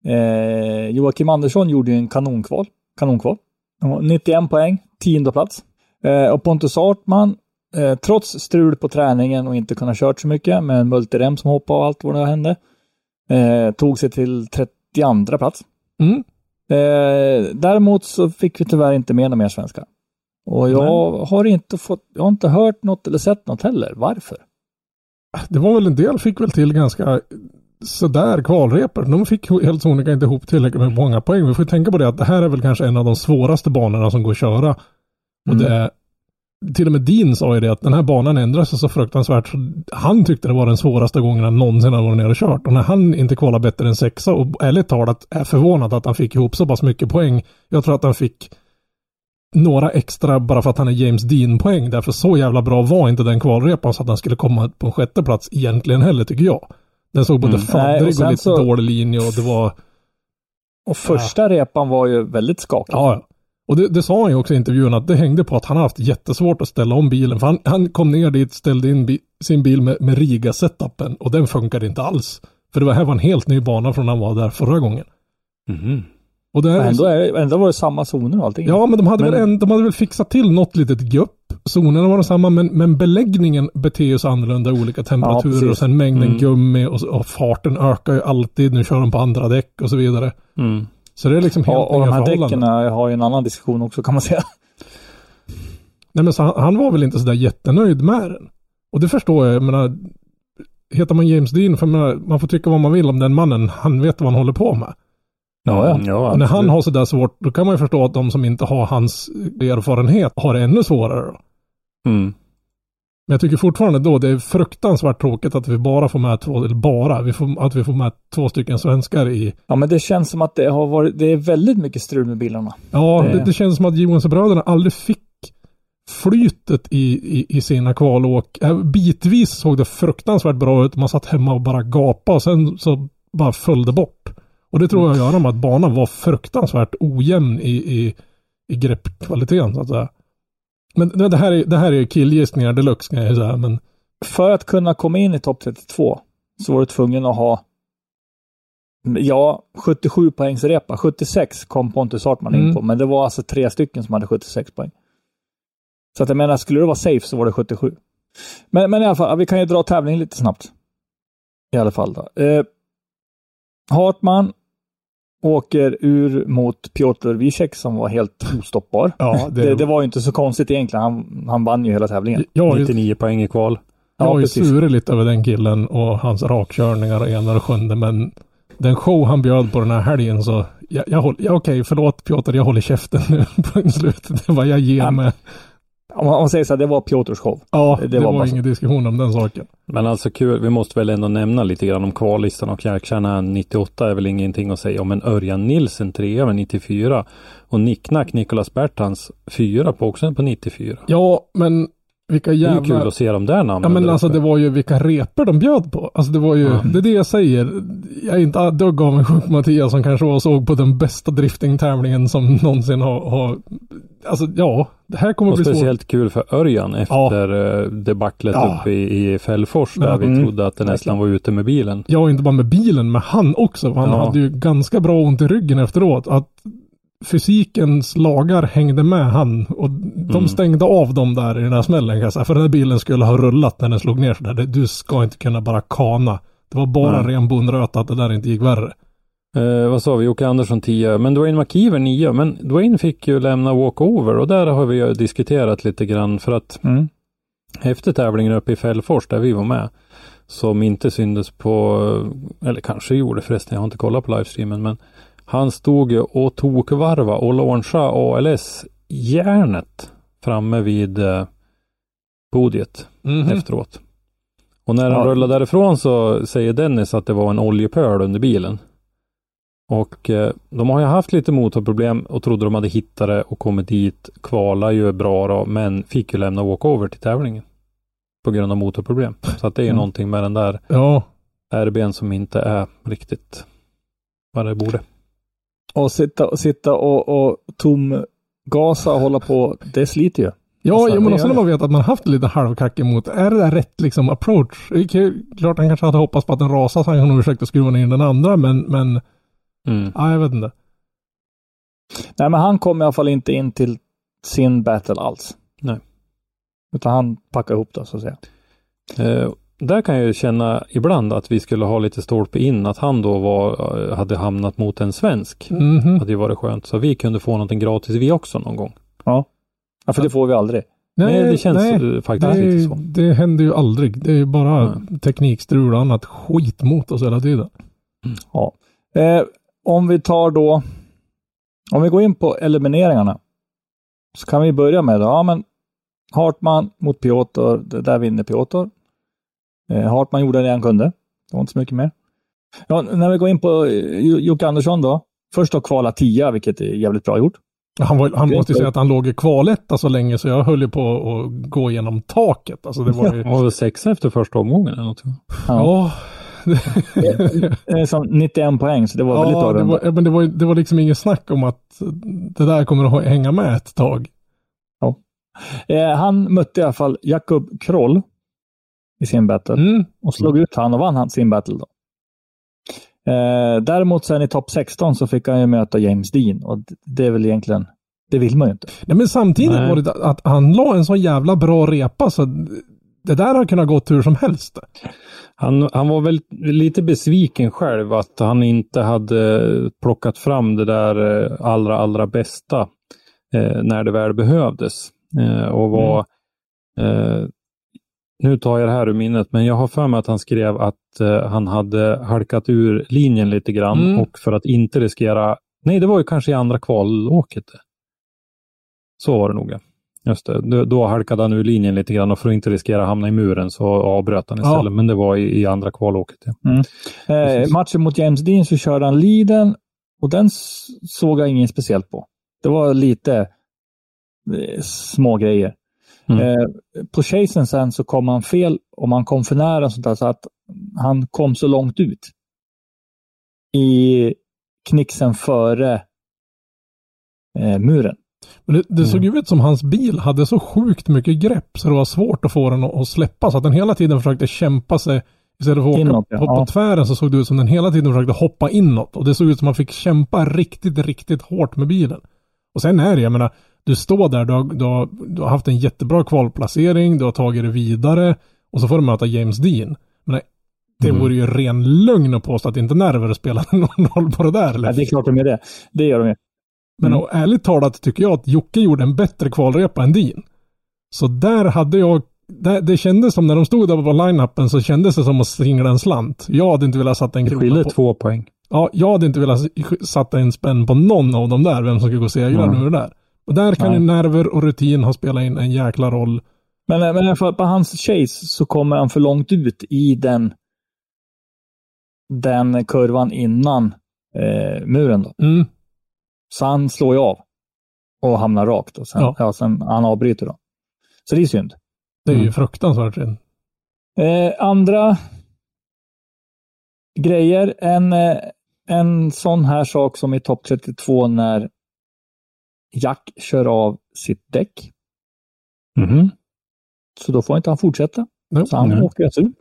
eh, Joakim Andersson gjorde ju en kanonkval. kanonkval. Ja, 91 poäng, tionde plats. Eh, och Pontus Artman, eh, trots strul på träningen och inte kunna kört så mycket med en multirem som hoppade och allt vad det hände, eh, tog sig till 32 plats. Mm. Eh, däremot så fick vi tyvärr inte med några mer svenskar. Och jag har inte fått, jag har inte hört något eller sett något heller. Varför? Det var väl en del fick väl till ganska sådär kvalrepor. De fick helt sonika inte ihop tillräckligt med många poäng. Vi får tänka på det att det här är väl kanske en av de svåraste banorna som går att köra. Och Mm. det är till och med Dean sa ju det att den här banan ändrar sig så fruktansvärt. Så han tyckte det var den svåraste gången han någonsin har varit nere och kört. Och när han inte kvalar bättre än sexa och ärligt talat är förvånad att han fick ihop så pass mycket poäng. Jag tror att han fick några extra bara för att han är James Dean-poäng. Därför så jävla bra var inte den kvalrepan så att han skulle komma på en sjätte plats egentligen heller tycker jag. Den såg både Mm. Nej, fadrig och lite så- dålig linje och det var... Och första repan var ju väldigt skakig. Ja, ja. Och det, det sa han ju också i intervjun att det hängde på att han har haft jättesvårt att ställa om bilen. För han, han kom ner dit, ställde in bi, sin bil med, med Riga-setupen och den funkade inte alls. För det var, här var en helt ny bana från när han var där förra gången. Mhm. Och det här Men är ändå, är, ändå var det samma zoner och allting. Ja, men de hade, Men- väl en, de hade väl fixat till något litet gupp. Zonerna var samma, men, men beläggningen beter sig annorlunda i olika temperaturer precis. och sen mängden Mm. gummi och, och farten ökar ju alltid. Nu kör de på andra däck och så vidare. Mm. Så det är liksom helt och, och nya de här förhållanden. däcken har ju en annan diskussion också kan man säga. Nej, men så han, han var väl inte sådär jättenöjd med den. Och det förstår jag. Jag menar, heter man James Dean, för menar, man får tycka vad man vill om den mannen. Han vet vad han håller på med. Ja, ja. Ja och när han har sådär svårt, då kan man ju förstå att de som inte har hans erfarenhet har det ännu svårare. Då. Mm. Men jag tycker fortfarande då det är fruktansvärt tråkigt att vi bara får med två, eller bara, vi får, att vi får med två stycken svenskar i. Ja, men det känns som att det har varit, det är väldigt mycket strul med bilarna. Ja, Det- det, det känns som att Johansson-bröderna aldrig fick flytet i, i, i sina kvalåk. Äh, Bitvis såg det fruktansvärt bra ut. Man satt hemma och bara gapade och sen så bara föll det bort. Och det tror jag göra med att banan var fruktansvärt ojämn i, i, i greppkvaliteten så att säga. Men det här är, det här är killgissningar deluxe kan jag ju säga. Men För att kunna komma in i topp 32 så var du tvungen att ha Ja, 77 poängs repa. 76 kom Pontus Hartman in Mm. på, men det var alltså tre stycken som hade 76 poäng. Så att jag menar, skulle det vara safe så var det 77. Men, men i alla fall, vi kan ju dra tävlingen lite snabbt. I alla fall då. Eh, Hartman åker ur mot Piotr Wiesek som var helt ostoppbar. ja, Det, det var ju inte så konstigt egentligen. Han, han vann ju hela tävlingen. ju 99 poäng i kval. Jag Ja, har ju precis. surit lite över den killen och hans rakkörningar och ena och sjunde men den show han bjöd på den här helgen så jag, jag håller, ja, okej förlåt Piotr jag håller käften nu på slutet. Det var jag ger Ja, mig. Om man, säger så här, det var Piotrs show. Ja, det det, var var, ingen diskussion om den saken. Men alltså kul, vi måste väl ändå nämna lite grann om kvallistan och Kärkärnan 98 är väl ingenting att säga om. Men Örjan Nilsen trea med 94 och Nicknack Nicolas Bertans fyra på också på 94. Ja, men vilka Det är ju jävla... kul att se de där namnen. Ja men alltså uppe. det var ju vilka reper de bjöd på. Alltså det var ju, Ja. det är det jag säger. Jag är inte dugg avundsjuk Mattias som kanske var såg på den bästa driftingtävlingen som någonsin har, har alltså ja, det här kommer Och bli svårt. speciellt kul för Örjan efter ja. debaclet Ja. uppe i, i Fällfors där Men- vi mm, trodde att det nästan var ute med bilen. Ja, inte bara med bilen, med han också. Han Ja. hade ju ganska bra ont i ryggen efteråt. Att fysikens lagar hängde med han. Och de Mm. stängde av dem där i den här smällen kan jag säga. För den här bilen skulle ha rullat när den slog ner sådär. Du ska inte kunna bara kana. Det var bara Nej. ren bondröta att det där inte gick värre. Eh, vad sa vi? Jocke Andersson 10, men Dwayne McKeever 9. Men Dwayne fick ju lämna walkover och där har vi ju diskuterat lite grann för att Mm. efter tävlingen uppe i Fällfors där vi var med som inte syndes på, eller kanske gjorde förresten, jag har inte kollat på livestreamen, men han stod ju och tokvarva och launcha ALS järnet framme vid eh, podiet Mhm. efteråt. Och när han Ja. rullade därifrån så säger Dennis att det var en oljepöl under bilen. Och eh, de har ju haft lite motorproblem och trodde de hade hittat det och kommit dit. Kvala ju bra då, men fick ju lämna walkover till tävlingen. På grund av motorproblem. Så att det är ju Mm. någonting med den där Ja, RBn som inte är riktigt vad det borde. Och sitta, och sitta och, och tomgasa och hålla på, det sliter ju. Ja, Alltså, men också gör när man vet att man haft lite halvkack emot. Är det där rätt liksom approach? Det är kul- Klart han kanske hade hoppats på att den rasade så han kunde försökt att skruva ner den andra men, men, Mm. ja jag vet inte. Nej, men han kom i alla fall inte in till sin battle alls. Nej. Utan han packade ihop det, så att säga. Eh, där kan jag ju känna ibland att vi skulle ha lite stolpe in att han då var, eh, hade hamnat mot en svensk. Mhm. hade ju varit skönt. Så vi kunde få någonting gratis vi också någon gång. Ja, för det får vi aldrig. Nej, det känns nej, faktiskt det, lite så. det händer ju aldrig. Det är ju bara teknikstrul och annat skit mot oss hela tiden. Ja. Eh, om vi tar då, om vi går in på elimineringarna, så kan vi börja med då, ja men Hartman mot Piotr, det där vinner Piotr. Eh, Hartman gjorde det han kunde. Det var inte så mycket mer. Ja, när vi går in på eh, Jocke Andersson då. Först då kvala 10, vilket är jävligt bra gjort. Han, var, han måste ju säga att han låg i kvaletta så länge så jag höll ju på att gå igenom taket. Alltså det var ju... Han var väl sexa efter första omgången eller något. ja. Eh, Som 91 poäng, så det var väldigt bra Ja, det var, ja, men det var, det var liksom inget snack om att det där kommer att hänga med ett tag. Eh, han mötte i alla fall Jakob Kroll i sin battle. Mm. och slog ut han och vann han sin battle. Då. Eh, däremot sen i topp 16 så fick han ju möta James Dean och det är väl egentligen, det vill man ju inte. Nej, men samtidigt Nej. var det att han la en så jävla bra repa så det där har kunnat gå hur som helst. Han, han var väl lite besviken själv att han inte hade plockat fram det där eh, allra, allra bästa eh, när det väl behövdes. Eh, och var, eh, nu tar jag det här ur minnet, men jag har för mig att han skrev att eh, han hade halkat ur linjen lite grann Mm. och för att inte riskera, nej det var ju kanske i andra kvalåket. Så var det nog. Just det, då, då halkade han ur linjen lite grann och för att inte riskera att hamna i muren så avbröt han istället. Ja. Men det var i, i andra kvalåket. Ja. Eh, Precis. matchen mot James Dean så körde han leaden och den såg jag inget speciellt på. Det var lite eh, små grejer. Mm. Eh, på chasen sen så kom han fel och man kom för nära sånt där, så att han kom så långt ut i knixen före eh, muren. Men det, det Mm. såg ju ut som hans bil hade så sjukt mycket grepp så det var svårt att få den att, att släppa. Så att den hela tiden försökte kämpa sig. Istället för att åka Inåt, ja. på, på Ja. tvären så såg det ut som den hela tiden försökte hoppa inåt. Och det såg ut som att man fick kämpa riktigt, riktigt hårt med bilen. Och sen är det, jag menar, du står där, du har, du har, du har haft en jättebra kvalplacering, du har tagit det vidare och så får du möta James Dean. Men det Mm. vore ju ren lögn att påstå att inte nerver spelar någon roll på det där. Eller? Ja, det är klart de gör det. Det gör de ju. Men Mm. och ärligt talat tycker jag att Jocke gjorde en bättre kvalrepa än din. Så där hade jag, där, det kändes som när de stod där på line-upen så kändes det som att singla en slant. Jag hade inte velat sätta en Det krona skiljer på, två poäng. Ja, jag hade inte velat sätta en spänn på någon av dem där, vem som skulle gå och segra Mm. nu det där. Och där kan Nej. ju nerver och rutin ha spelat in en jäkla roll. Men, men fall på hans chase så kommer han för långt ut i den, den kurvan innan eh, muren. Då. Mm. Så han slår ju av och hamnar rakt. Och sen, Ja. ja. sen han avbryter då. Så det är synd. Det är ju Mm. fruktansvärt synd. Eh, andra grejer. En, eh, en sån här sak som i topp 32 när Jack kör av sitt däck. Mhm. Så då får inte han fortsätta. Nej. Så han Nej. åker alltså ut.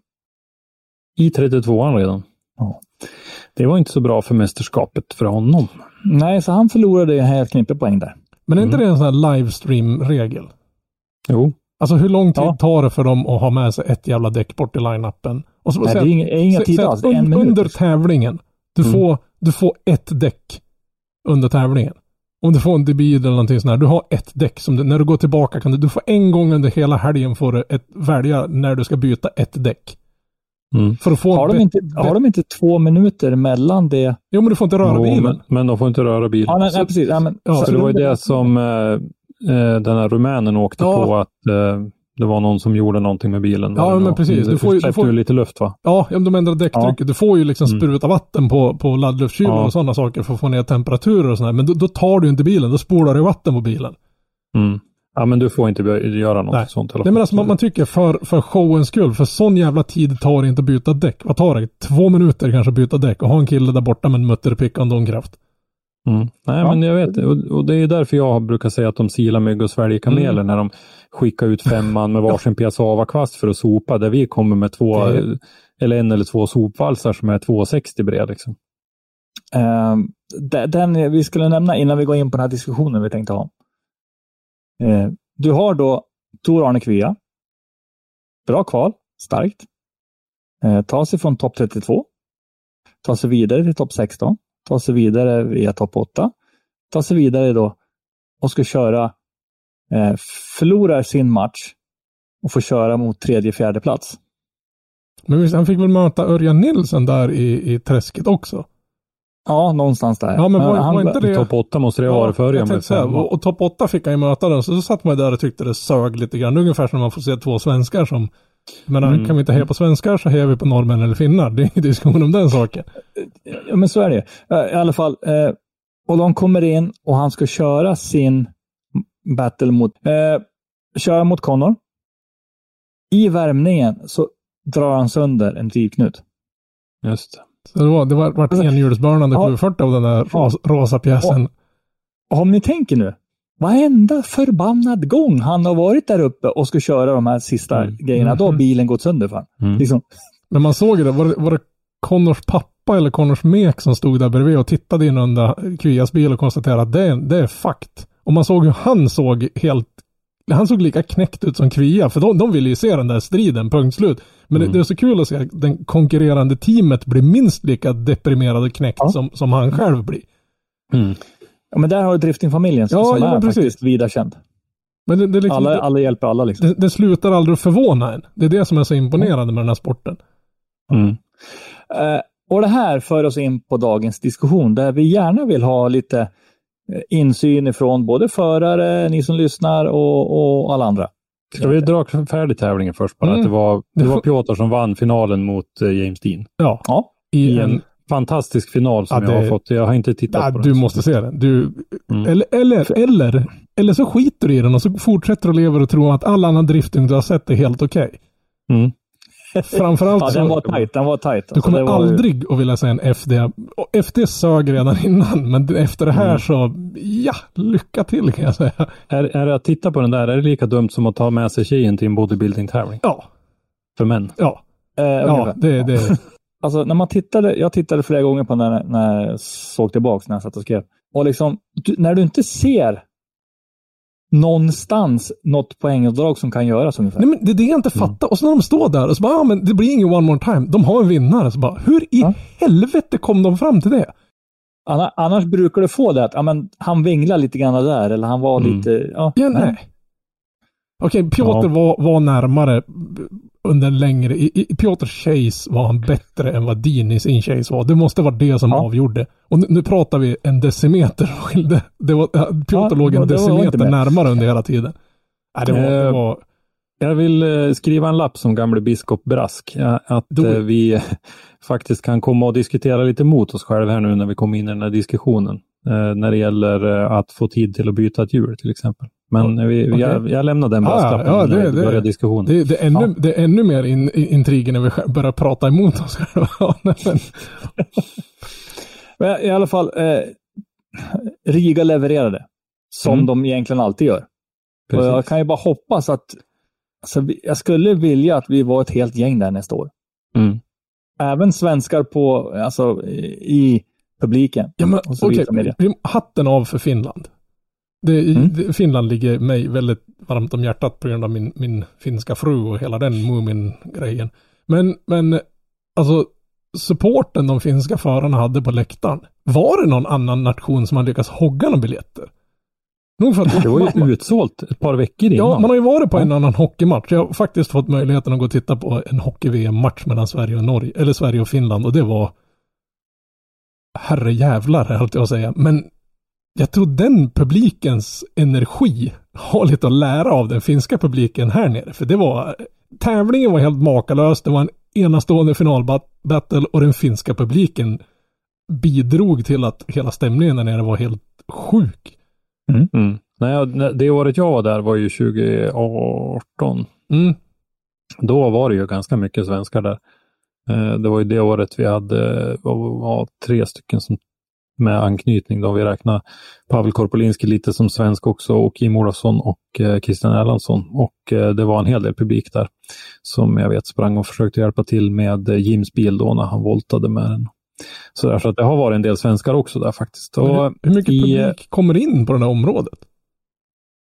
I 32an redan. Ja. Det var inte så bra för mästerskapet för honom. Nej, så han förlorade en hel knippe poäng där. Men är inte Mm. det en sån här livestream-regel? Jo, Alltså hur lång tid Ja. tar det för dem att ha med sig ett jävla däck bort i line-upen? Och så Nej, det är inga, inga tider alls. un-. Under tävlingen. Du, Mm. får, du får ett däck under tävlingen. Om du får en debut eller någonting sånt här. Du har ett däck som du, när du går tillbaka kan du, du får en gång under hela helgen får du ett, välja när du ska byta ett däck. Mm. För att få Har de, inte, har de inte två minuter mellan det? Jo men du får inte röra Jo, bilen. men, men de får inte röra bilen. Ja, nej, nej precis. Ja, men, Ja, så- Så det var ju det som eh, eh, den här rumänen åkte Ja. på, att eh, det var någon som gjorde någonting med bilen. Ja, men precis. Du, får ju- du får- lite luft va? Ja, de ändrar däcktrycket. Du får ju liksom Mm. spruta vatten på, på laddluftkylare Ja. och sådana saker för att få ner temperaturer och sådär. Men då, då tar du inte bilen. Då spolar du vatten på bilen. Mm. Ja, men du får inte göra något Nej. sånt. Nej men alltså man, man tycker för, för showens skull, för sån jävla tid tar det inte att byta däck. Vad tar det? Två minuter kanske att byta däck och ha en kille där borta med en mutterpick och en domkraft. Mm. Nej, Ja. men jag vet och, och det är därför jag brukar säga att de silar mygg och sväljer kameler Mm. när de skickar ut femman med varsin piazzava-kvast för att sopa, där vi kommer med två, Det- eller en eller två sopvalsar som är 2,60 bred. Liksom. De- den vi skulle nämna innan vi går in på den här diskussionen vi tänkte ha. Eh, du har då Tor Arne Kvia. Bra kval, starkt. Eh, tar sig från topp 32. Tar sig vidare till topp 16. Tar sig vidare via topp 8. Tar sig vidare då och ska köra. Eh, förlorar sin match och får köra mot tredje, fjärde plats. Men visst, han fick väl möta Örjan Nilsson där i, i träsket också? Ja, någonstans där. Ja, men var, han, var inte det... Topp 8 måste det ha varit för jag Örjan. och, och topp 8 fick han ju möta den. Så då satt man där och tyckte det sög lite grann. Ungefär som när man får se två svenskar som men Mm. kan vi inte heja på svenskar så hejar vi på norrmän eller finnar. Det är ingen diskussion om den saken. Ja, men så är det I alla fall. Eh, och de kommer in och han ska köra sin battle mot, eh, köra mot Connor. I värmningen så drar han sönder en drivknut. Just det. Så det var, det var, vart Alltså, enhjulsburnande ja. 740 av den där ros, rosa pjäsen. Och om ni tänker nu, varenda förbannad gång han har varit där uppe och ska köra de här sista Mm. grejerna, då har Mhm. bilen gått sönder honom. Mm. Liksom, Men man såg det, var det, var det Connors pappa pappa eller Connors mek som stod där bredvid och tittade in under Kvias bil och konstaterade att det, det är fakt. Och man såg hur han såg helt han såg lika knäckt ut som Kvia, för de, de ville ju se den där striden, punkt slut. Men Mm. det, det är så kul att se att den konkurrerande teamet blir minst lika deprimerad och knäckt Ja. som, som han själv blir. Mm. Ja, men där har du driftingfamiljen Ja, som ja, är precis. faktiskt vida känd. Men det, det, liksom, Alla, alla hjälper alla liksom. det, det slutar aldrig att förvåna en. Det är det som är så imponerande med den här sporten. Mm. Eh, och det här för oss in på dagens diskussion där vi gärna vill ha lite eh, insyn ifrån både förare, ni som lyssnar och, och alla andra. Ska vi dra färdigt tävlingen först bara? Mm. Att det var, det var Piotr som vann finalen mot eh, James Dean. Ja, Ja, i I en... fantastisk final som Ja, det- jag har fått. Jag har inte tittat Ja, på den. du måste se den. Du, Mm. eller, eller, eller, eller så skiter du i den och så fortsätter du att leva och tro att all annan drifting du har sett är helt okej. Mm. Framförallt ja så... den var tajt. Den var tajt. Du Alltså, kommer det var ju- aldrig att vilja säga en FD. Och FD sög redan innan, men efter det här Mm. så, ja, lycka till kan jag säga. Är, är det att titta på den där, är det lika dumt som att ta med sig tjejen till en bodybuilding-tävling? Ja, För män? ja, Eh, ja, det, det, Alltså när man tittade, jag tittade flera gånger på den när, när jag såg tillbaks när jag satt och skrev. Och liksom, du, när du inte ser någonstans något poängavdrag som kan göras ungefär. nej men det är det jag inte fattar. Och så när de står där och så bara, ja men det blir ingen one more time. De har en vinnare. Så bara, hur i Ja. helvete kom de fram till det? Anna- Annars brukar du få det att ja, men, han vinglar lite grann där eller han var Mm. lite... Ja, Ja, nej. Okej, Piotr Ja. var, var närmare under en längre... I, i Piotrs chase var han bättre än vad Dean i sin chase var. Det måste vara det som Ja. avgjorde. Och nu, nu pratar vi en decimeter skilde. Det var, Piotr Ja, låg en decimeter närmare under hela tiden. Nej, det var... Det Eh, var Jag vill eh, skriva en lapp som gamle biskop Brask. Att Då- eh, vi faktiskt kan komma och diskutera lite mot oss själva här nu när vi kommer in i den här diskussionen. När det gäller att få tid till att byta ett hjul till exempel. Men vi, Okej. jag, jag lämnar den Ah, brasklappen ja, när det- vi det- börjar diskussionen. det, det, är ännu, Ja. det är ännu mer in, i- intriger när vi börjar prata emot oss själva. Ja, men- i alla fall, eh, Riga levererade. Som Mm. de egentligen alltid gör. Och jag kan ju bara hoppas att... Alltså, jag skulle vilja att vi var ett helt gäng där nästa år. Mm. Även svenskar på, alltså, i publiken. Ja, men och så vi- hatten av för Finland. Det, Mm. det, Finland ligger mig väldigt varmt om hjärtat på grund av min, min finska fru och hela den Mumin-grejen. Men, men alltså supporten de finska förarna hade på läktaren. Var det någon annan nation som hade lyckats hogga några biljetter? Nog för att Det var ju utsålt ett par veckor innan. Ja, man har ju varit på Ja. en annan hockeymatch. Jag har faktiskt fått möjligheten att gå och titta på en hockey-VM-match mellan Sverige och Norge, eller Sverige och Finland och det var herre jävlar, höll jag att säga. Men jag tror den publikens energi har lite att lära av den finska publiken här nere. För det var, tävlingen var helt makalös. Det var en enastående finalbattle och den finska publiken bidrog till att hela stämningen där nere var helt sjuk. Mm. Nej, jag- det året jag var där var ju 2018. Mm. Då var det ju ganska mycket svenskar där. Eh, Det var ju det året vi hade var, tre stycken som, med anknytning. Då vi räknar Pavel Korpolinski lite som svensk också och Kim Olofsson och eh, Christian Erlandsson. Och eh, det var en hel del publik där som jag vet sprang och försökte hjälpa till med eh, Jims bil då när han voltade med den. Så därför att det har varit en del svenskar också där faktiskt. Och, Hur, hur mycket i, publik kommer in på det här området?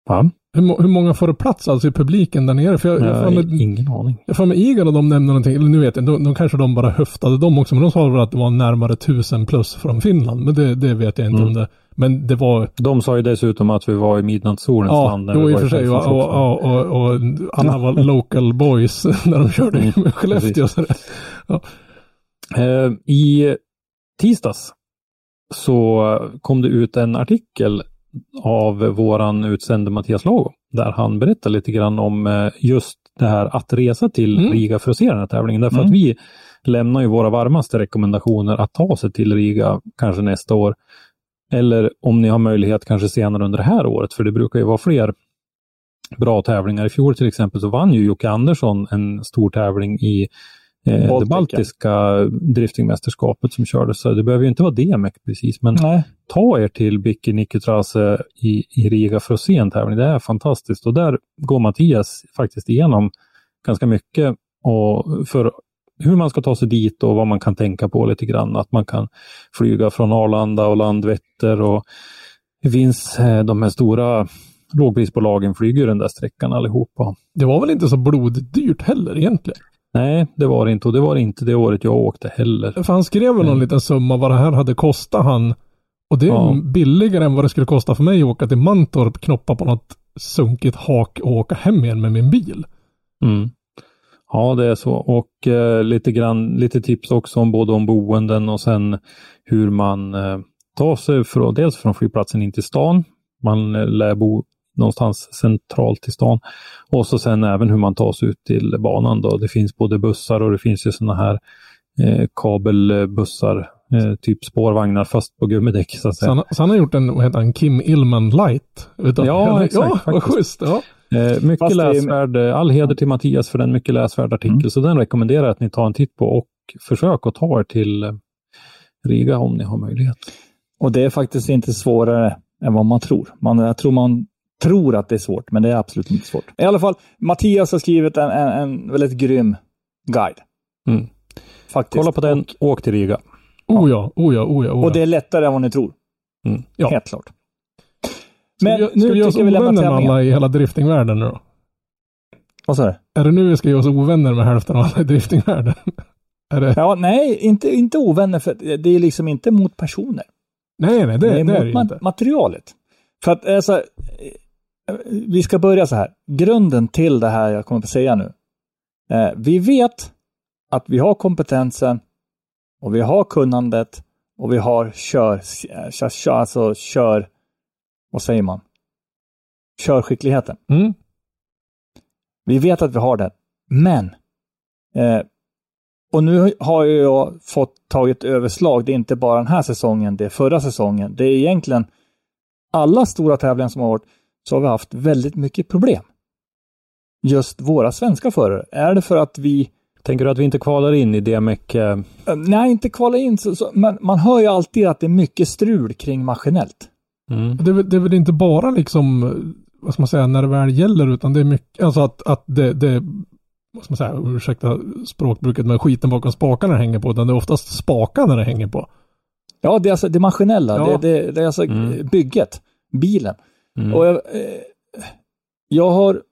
ja, Hur, hur många får det plats alltså i publiken där nere? För jag, jag, jag med, ingen aning. jag får med Egan och de nämnde någonting, eller nu vet jag de, de kanske de bara höftade dem också, men de sa väl att det var närmare tusen plus från Finland, men det, det vet jag inte Mm. om det. Men det var, De sa ju dessutom att vi var i midnattssolens ja, land. vi i och för sig, och, och, och, och, alla var local boys när de körde Mm, med Skellefteå. Det, Eh, I tisdags så kom det ut en artikel av våran utsände Mattias Lago där han berättar lite grann om eh, just det här att resa till Mm. Riga för att se den här tävlingen. Därför Mm. att vi lämnar ju våra varmaste rekommendationer att ta sig till Riga kanske nästa år. Eller om ni har möjlighet kanske senare under det här året, för det brukar ju vara fler bra tävlingar. I fjol till exempel så vann ju Jocke Andersson en stor tävling i eh, det baltiska driftingmästerskapet som kördes. Så det behöver ju inte vara DMEC precis, men Nej. ta er till Bicke Nikitrase i, i Riga för att se en tävling. Det är fantastiskt och där går Mattias faktiskt igenom ganska mycket och för hur man ska ta sig dit och vad man kan tänka på lite grann. Att man kan flyga från Arlanda och Landvetter och det finns eh, de här stora lågprisbolagen flyger den där sträckan allihopa. Det var väl inte så bloddyrt heller egentligen? Nej, det var det inte och det var inte det året jag åkte heller. För han skrev väl någon liten summa vad det här hade kostat han. Och det är Ja. billigare än vad det skulle kosta för mig att åka till Mantorp, knoppa på något sunkigt hak och åka hem igen med min bil. Mm. Ja, det är så. Och eh, lite grann, lite tips också om både om boenden och sen hur man eh, tar sig från, dels från flygplatsen in till stan. Man eh, lär bo någonstans centralt i stan. Och så sen även hur man tar sig ut till banan då. Det finns både bussar och det finns ju sådana här eh, kabelbussar, eh, typ spårvagnar fast på gummidäck så att Så säga. han, så han har gjort en, vad heter han, Kim Illman light. Utav Ja, exakt, Ja, vad faktiskt. schysst. Ja. Eh, mycket Fast det är- läsvärd, eh, all heder till Mattias för den mycket läsvärd artikel. Mm. Så den rekommenderar jag att ni tar en titt på och försök att ta er till eh, Riga om ni har möjlighet. Och det är faktiskt inte svårare än vad man tror. Man, jag tror man tror att det är svårt, men det är absolut inte svårt. I alla fall, Mattias har skrivit en, en, en väldigt grym guide. Mm. Faktiskt. Kolla på den, åk till Riga. Oh ja, oh ja, oh ja. Oh ja. Och det är lättare än vad ni tror. Mm. Ja. Helt klart. Ska Men vi, nu ska vi göra oss tycker jag vi lämnar ovänner med alla i hela driftingvärlden nu då? Vad sa du? Är det nu vi ska göra oss ovänner med hälften av alla i driftingvärlden? är det? Ja, nej, inte, inte ovänner, för det är liksom inte mot personer. Nej, nej, det, det är det är mot det ju ma- inte. materialet. För att alltså, vi ska börja så här. Grunden till det här jag kommer att säga nu. Eh, vi vet att vi har kompetensen och vi har kunnandet och vi har kör, kör, kör alltså kör, vad säger man? Körskickligheten. Mm. Vi vet att vi har det. Men, eh, och nu har ju jag fått tagit överslag. Det är inte bara den här säsongen, det är förra säsongen. Det är egentligen alla stora tävlingar som har varit, så har vi haft väldigt mycket problem. Just våra svenska förare. Är det för att vi, Tänker du att vi inte kvalar in i DMEC? Eh, eh, nej inte kvala in, så, så, men man hör ju alltid att det är mycket strul kring maskinellt. mm. Det, är väl- det är väl inte bara liksom, eh, vad ska man säga, när det väl gäller, utan det är mycket, alltså att, att det, det vad ska man säga, ursäkta språkbruket, men skiten bakom spakarna hänger på, utan det är oftast spakarna det hänger på. Ja, det är alltså det maskinella. Ja. Det, det, det är alltså Mm. bygget, bilen. Mm. Och jag, eh, jag har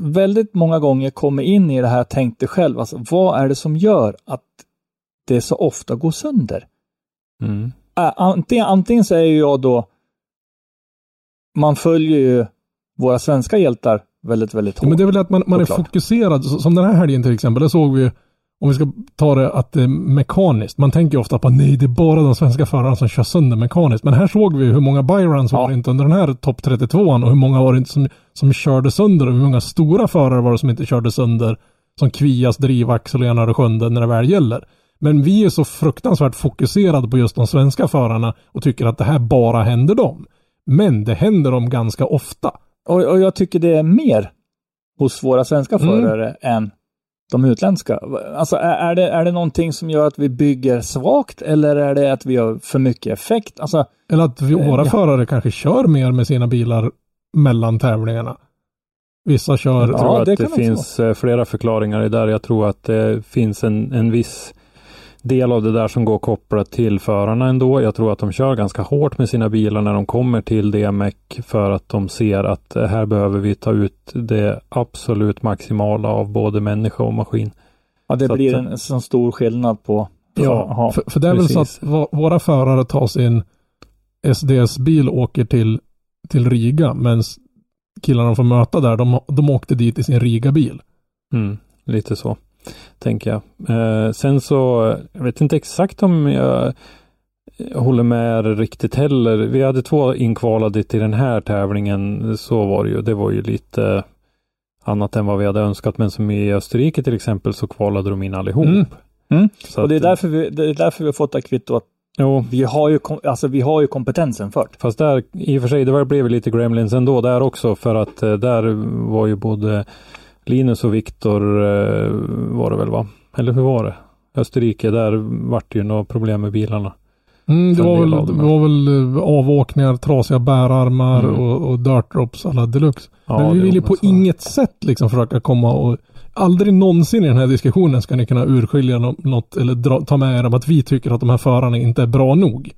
väldigt många gånger kommit in i det här och tänkt det själv. Alltså, vad är det som gör att det så ofta går sönder? Mm. Antingen, antingen så är ju jag då man följer ju våra svenska hjältar väldigt, väldigt Ja, hårt. men det är väl att man, man är fokuserad, som den här helgen till exempel, där såg vi om vi ska ta det att det är mekaniskt. Man tänker ofta på nej, det är bara de svenska förarna som kör sönder mekaniskt. Men här såg vi hur många byruns var Ja. det inte under den här topp 32 och hur många var det inte som, som körde sönder och hur många stora förare var det som inte körde sönder. Som Kvias, Drivaxel och ena och sjunde när det väl gäller. Men vi är så fruktansvärt fokuserade på just de svenska förarna och tycker att det här bara händer dem. Men det händer dem ganska ofta. och, och jag tycker det är mer hos våra svenska Mm. förare än de utländska. Alltså är, är, det, är det någonting som gör att vi bygger svagt eller är det att vi har för mycket effekt? Alltså, Eller att vi, Eh, våra ja. förare kanske kör mer med sina bilar mellan tävlingarna. Vissa kör... Jag tror Ja, att det det, finns eh, flera förklaringar i där. Jag tror att det finns en, en viss del av det där som går kopplat till förarna ändå. Jag tror att de kör ganska hårt med sina bilar när de kommer till DMEC för att de ser att eh, här behöver vi ta ut det absolut maximala av både människa och maskin. ja, det Så att- blir en sån stor skillnad på... Ja, för, för det är väl så precis. att våra förare tar sin SDS-bil och åker till, till Riga, medan killarna de får möta där, de, de åkte dit i sin Riga-bil. Mm, lite så, tänker jag. Eh, sen så, jag vet inte exakt om jag håller med riktigt heller. Vi hade två inkvalade till den här tävlingen. Så var det ju. Det var ju lite annat än vad vi hade önskat. Men som i Österrike till exempel så kvalade de in allihop. Mm. Mm. Och det är, att- därför vi, det är därför vi har fått det här kvittot. att Jo, Vi har ju, alltså, vi har ju kompetensen för det. fast där i och för sig, det var- blev lite Gremlins ändå där också. För att eh, där var ju både Linus och Viktor eh, var det väl va? Eller hur var det? Österrike, där vart det ju några problem med bilarna. Mm, det, var väl, det var väl eh, avåkningar, trasiga bärarmar Mm. och, och dirt drops alla deluxe. Ja, Men vi vill ju på så. inget sätt liksom försöka komma och Aldrig någonsin i den här diskussionen ska ni kunna urskilja nå- något eller dra, ta med er om att vi tycker att de här förarna inte är bra nog.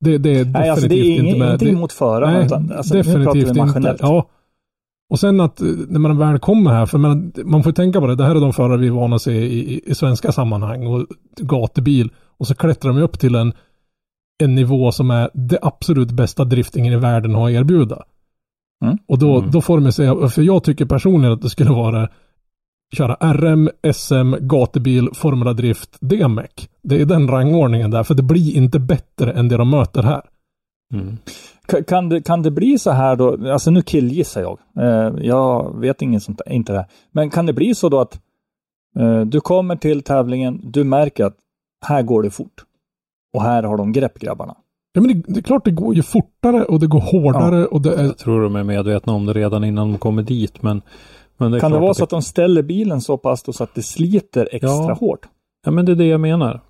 Det, det är definitivt Nej, alltså det är inte ingen, med. ingenting Det- mot förarna, Nej, utan alltså, nu pratar definitivt vi inte. Ja. Och sen att eh, när man väl kommer här, för man, man får tänka på det, det här är de förare vi är vana att se i, i, i svenska sammanhang och gatubil. Och så klättrar de upp till en, en nivå som är det absolut bästa driftingen i världen har att erbjuda. Mm. Och då, Mm. då får de säga, för jag tycker personligen att det skulle vara köra RM, SM, gatubil, Formula Drift, DMEC. Det är den rangordningen där, för det blir inte bättre än det de möter här. Mm. Ka- Kan det, kan det bli så här då, alltså nu killgissar jag, eh, jag vet inget sånt, inte det här. Men kan det bli så då att eh, du kommer till tävlingen, du märker att här går det fort. Och här har de grepp grabbarna. Ja men det, det är klart det går ju fortare och det går hårdare och det är... Jag tror de är medvetna om det redan innan de kommer dit. Men, men det är Kan det vara att så att de ställer bilen så pass då så att det sliter extra Ja. hårt? Ja, men det är det jag menar.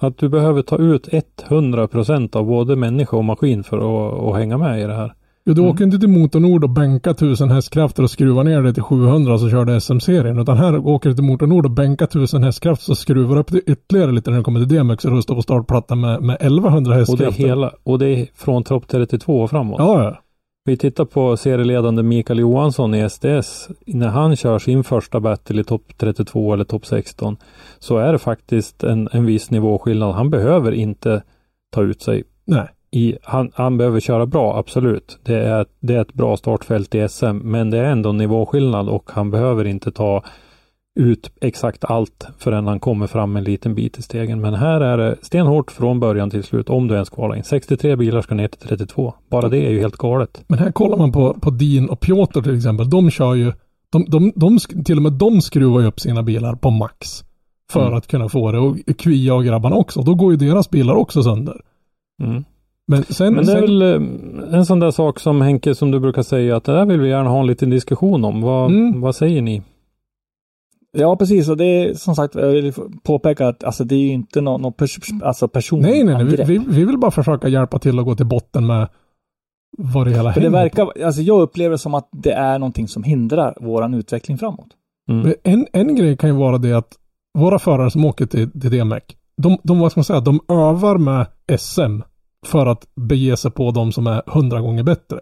Att du behöver ta ut 100 procent av både människa och maskin för att, att hänga med i det här. Jo, du Mm. åker inte till Motornord och bänkar 1000 hästkrafter och skruvar ner det till 700 så kör du SM-serien. Utan här åker du till Motornord och bänkar 1000 hästkrafter så skruvar upp det ytterligare lite när du kommer till DMX och då står på startplattan med, med 1100 Och det, är hästkrafter. hela, och det är från topp 32 och framåt. Ja, ja. Vi tittar på serieledande Mikael Johansson i SDS. När han kör sin första battle i topp 32 eller topp 16 så är det faktiskt en, en viss nivåskillnad. Han behöver inte ta ut sig. Nej. I, han, han behöver köra bra, absolut. Det är, det är ett bra startfält i SM, men det är ändå en nivåskillnad och han behöver inte ta ut exakt allt förrän han kommer fram en liten bit i stegen. Men här är det stenhårt från början till slut om du ens kvalar in. 63 bilar ska ner till 32. Bara det är ju helt galet. Men här kollar man på, på Dean och Piotr till exempel. De kör ju, de, de, de, till och med de skruvar ju upp sina bilar på max. För Mm. att kunna få det. Och Kvia och grabbarna också. Då går ju deras bilar också sönder. Mm. Men sen... Men det är sen, väl eh, en sån där sak som Henke, som du brukar säga, att det där vill vi gärna ha en liten diskussion om. Vad, Mm. vad säger ni? Ja, precis. Och det är som sagt, jag vill påpeka att alltså, det är ju inte någon, någon pers alltså personangrepp. Nej, nej, nej. Vi, vi, vi vill bara försöka hjälpa till att gå till botten med vad det hela För det verkar, alltså jag upplever det som att det är någonting som hindrar våran utveckling framåt. Mm. En, en grej kan ju vara det att våra förare som åker till, till DMEC, de, de, vad ska man säga, de övar med SM för att bege sig på de som är hundra gånger bättre.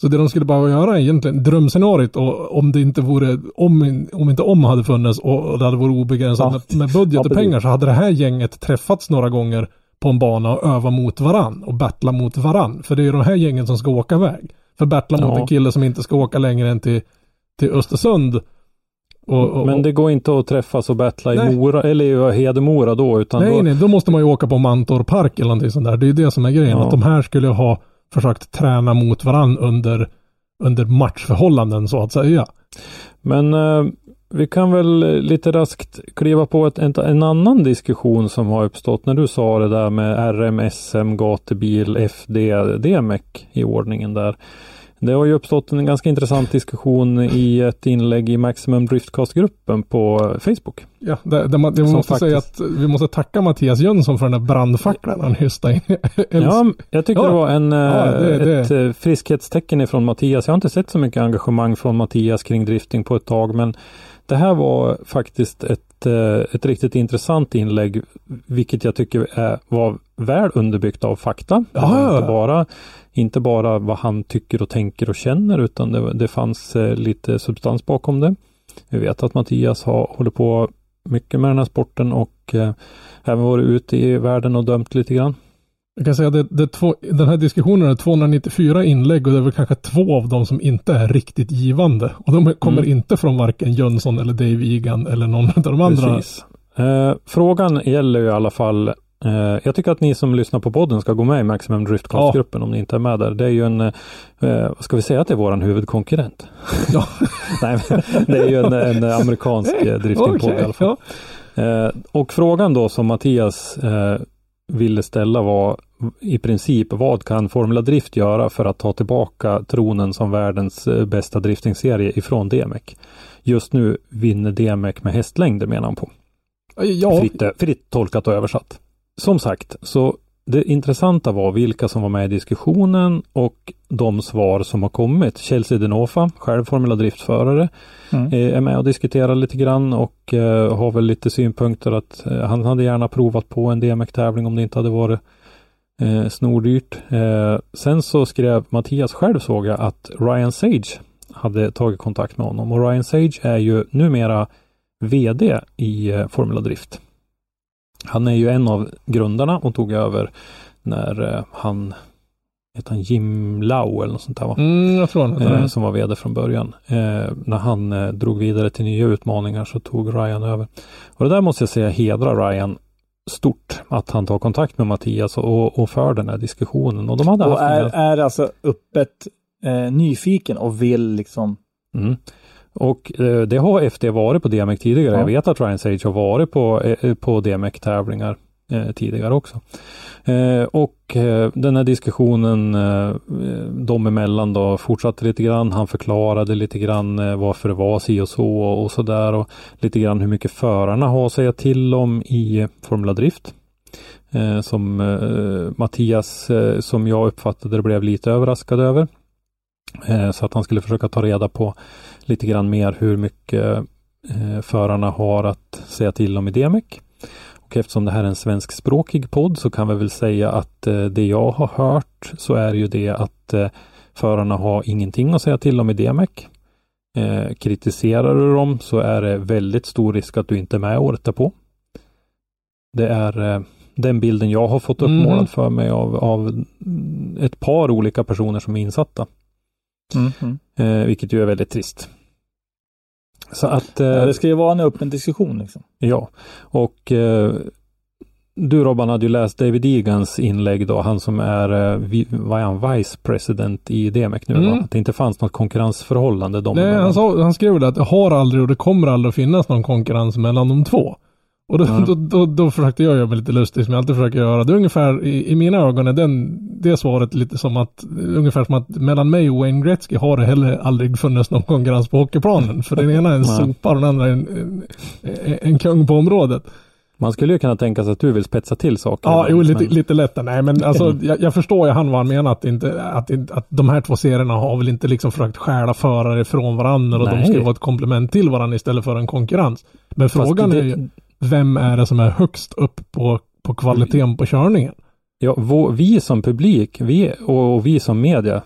Så det de skulle behöva göra egentligen drömscenariot och om det inte vore, om, om inte om hade funnits och, det hade varit obegränsat Ja. med, med budget Ja, och precis. pengar så hade det här gänget träffats några gånger på en bana och öva mot varann och battla mot varann. För det är ju de här gängen som ska åka iväg. För battla mot Ja. en kille som inte ska åka längre än till, till Östersund. Och, och, Men det går inte att träffas och battla i. Mora, eller i Hedemora då, utan Nej, då, nej, då måste man ju åka på Mantorp Park eller någonting sånt där. Det är ju det som är grejen. Ja. Att de här skulle ha försökt träna mot varann under, under matchförhållanden så att säga. Men eh, vi kan väl lite raskt kliva på ett, en, en annan diskussion som har uppstått när du sa det där med RM, SM, gatubil, FD, DMEC i ordningen där. Det har ju uppstått en ganska intressant diskussion i ett inlägg i Maximum Driftcast-gruppen på Facebook. Ja, det, det, man, det måste faktiskt- säga att vi måste tacka Mattias Jönsson för den där brandfacklan han hystade in. Ja, jag tycker Ja. det var en, eh, Ja, det- det- ett eh, friskhetstecken ifrån Mattias. Jag har inte sett så mycket engagemang från Mattias kring drifting på ett tag, men det här var faktiskt ett, eh, ett riktigt intressant inlägg, vilket jag tycker är, var väl underbyggt av fakta. Det Ja. inte, bara, inte bara vad han tycker och tänker och känner, utan det, det fanns eh, lite substans bakom det. Vi vet att Mattias har, håller på mycket med den här sporten och eh, även varit ute i världen och dömt lite grann. Jag kan säga att det, det två, den här diskussionen är 294 inlägg och det är väl kanske två av dem som inte är riktigt givande. Och de kommer Mm. inte från varken Jönsson eller Dave Egan eller någon av de andra. Precis. Eh, frågan gäller ju i alla fall jag tycker att ni som lyssnar på podden ska gå med i Maximum Driftcast-gruppen om ni inte är med där. Det är ju en, eh, vad ska vi säga att det är våran huvudkonkurrent? Ja. Nej, det är ju en, en amerikansk eh, driftingpodd i Okej, alla fall. ja. Eh, och frågan då som Mattias eh, ville ställa var i princip vad kan Formula Drift göra för att ta tillbaka tronen som världens eh, bästa driftingserie ifrån DMEC? Just nu vinner DMEC med hästlängder menar han på. Ja, Fritt, fritt tolkat och översatt. Som sagt så det intressanta var vilka som var med i diskussionen och de svar som har kommit. Chelsea Denofa, själv Formula Drift-förare, Mm. eh, är med och diskuterar lite grann och eh, har väl lite synpunkter att eh, han hade gärna provat på en DMX-tävling om det inte hade varit eh, snordyrt. Sen så skrev Mattias själv såg jag att Ryan Sage hade tagit kontakt med honom och Ryan Sage är ju numera VD i Formula Drift. Han är ju en av grundarna och tog över när eh, han, heter han Jim Lau eller något sånt där va? Mm, jag tror han eh, som var vd från början. Eh, när han eh, drog vidare till nya utmaningar så tog Ryan över. Och det där måste jag säga hedrar Ryan stort att han tar kontakt med Mattias och, och för den här diskussionen. Och de hade Och haft är, här, är alltså öppet eh, nyfiken och vill liksom mm. Och eh, det har FD varit på DMX tidigare. Ja. Jag vet att Ryan Sage har varit på, eh, på DMX-tävlingar eh, tidigare också. Och den här diskussionen eh, de emellan då fortsatte lite grann. Han förklarade lite grann varför det var si och så och så där och lite grann hur mycket förarna har att säga till om i Formula Drift. Som Mattias, som jag uppfattade det, blev lite överraskad över. Så att han skulle försöka ta reda på lite grann mer hur mycket eh, förarna har att säga till om i DMEC. Och eftersom det här är en svenskspråkig podd så kan vi väl säga att eh, det jag har hört så är ju det att eh, förarna har ingenting att säga till om i DMEC. Eh, kritiserar du dem så är det väldigt stor risk att du inte är med året därpå. Det är eh, den bilden jag har fått uppmålad Mhm. för mig av, av mm, ett par olika personer som är insatta. Mm, mm. Eh, vilket ju är väldigt trist. Så att, eh, Ja, det ska ju vara en öppen diskussion liksom. ja, och eh, du Robban hade ju läst David Egans inlägg då, han som är, eh, vad är han, vice president i DMEC nu Mm. då? Att det inte fanns något konkurrensförhållande dem Nej, han, sa, han skrev det att det har aldrig och det kommer aldrig att finnas någon konkurrens mellan de två. Och då, Ja. då, då, då försökte jag göra mig lite lustig som jag alltid försöker göra. Det är ungefär, i, i mina ögon är den, det svaret lite som att, ungefär som att mellan mig och Wayne Gretzky har det heller aldrig funnits någon konkurrens på hockeyplanen. För den ena är en Nej. sopa och den andra är en, en, en, kung på området. Man skulle ju kunna tänka sig att du vill spetsa till saker. Ja, jo, lite, men- lite lätt. Nej, men alltså, jag, jag förstår ju han vad han menar. Att, inte, att, att de här två serierna har väl inte liksom försökt stjäla förare från varandra och de Nej. ska vara ett komplement till varandra istället för en konkurrens. Men Fast frågan det- är ju, vem är det som är högst upp på, på kvaliteten på körningen? Ja, vå- vi som publik vi, och, och vi som media,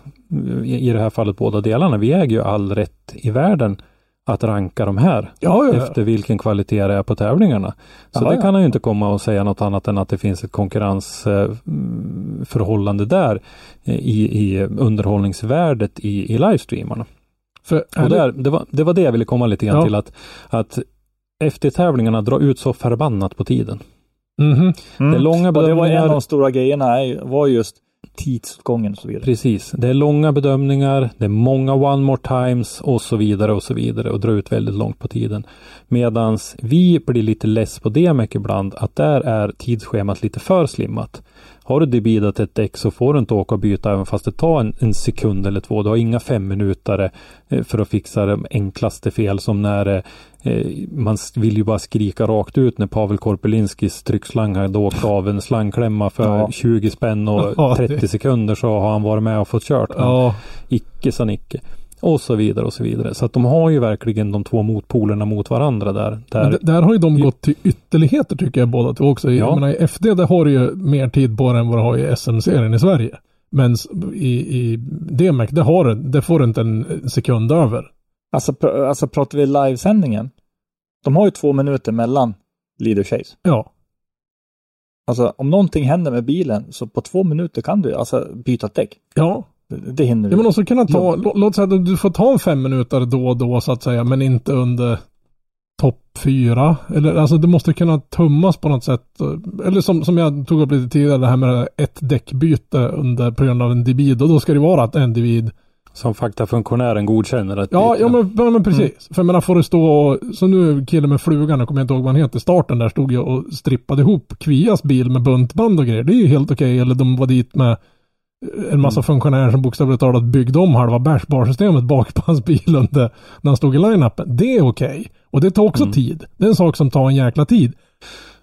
i, i det här fallet båda delarna, vi äger ju all rätt i världen att ranka de här Ja, ja, efter vilken kvalitet det är på tävlingarna. Så Ja, det kan han ju inte komma och säga något annat än att det finns ett konkurrensförhållande där i, i underhållningsvärdet i, i livestreamarna. För, Och där, det, var, det var det jag ville komma lite grann till att, att efter-tävlingarna drar ut så förbannat på tiden. Mhm. Mm. Det är långa Och det var en bedömningar. av de stora grejerna, var just tidsåtgången och så vidare. Precis, det är långa bedömningar, det är många one more times och så vidare och så vidare och drar ut väldigt långt på tiden. Medans vi blir lite less på det mycket ibland, att där är tidsschemat lite för slimmat. Har du debidat ett däck så får du inte åka och byta även fast det tar en, en sekund eller två. Du har inga fem minuter eh, för att fixa de enklaste fel som när eh, eh, man vill ju bara skrika rakt ut när Pavel Korpelinskis tryckslang hade åkt av en slangklämma för Ja. 20 spänn och Ja, 30 det- sekunder så har han varit med och fått kört. Men Ja, Icke sa Nicke. Och så vidare och så vidare. Så att de har ju verkligen de två motpolerna mot varandra där. där där har ju de gått till ytterligheter tycker jag båda två också. Ja. Jag menar, i FD där har du ju mer tid på det än vad du har i SM-serien i Sverige. Men i, i DMEC, det har du, det får du inte en sekund över. Alltså, pr- alltså pratar vi livesändningen. De har ju två minuter mellan lead och chase. Ja. Alltså om någonting händer med bilen så på två minuter kan du alltså byta däck. Ja, Det, hinner du. Ja men också kunna ta, lå- låt säga att du får ta en fem minuter då och då så att säga, men inte under topp fyra. Eller alltså det måste kunna tummas på något sätt. Eller som, som jag tog upp lite tidigare, det här med ett däckbyte under, på grund av en divid. Och då ska det vara att en divid. som faktafunktionären godkänner att Ja, ja men, ja, men precis. För jag menar får det stå och, så nu killen med flugan, jag kommer inte ihåg vad han heter, starten där stod jag och strippade ihop Kvias bil med buntband och grejer. Det är ju helt okej. Eller de var dit med en massa Mm. funktionärer som bokstavligt talat byggde om halva bashbar-systemet bak på hans bil under, när han stod i line-upen. Det är okej. Och det tar också Mm. tid. Det är en sak som tar en jäkla tid.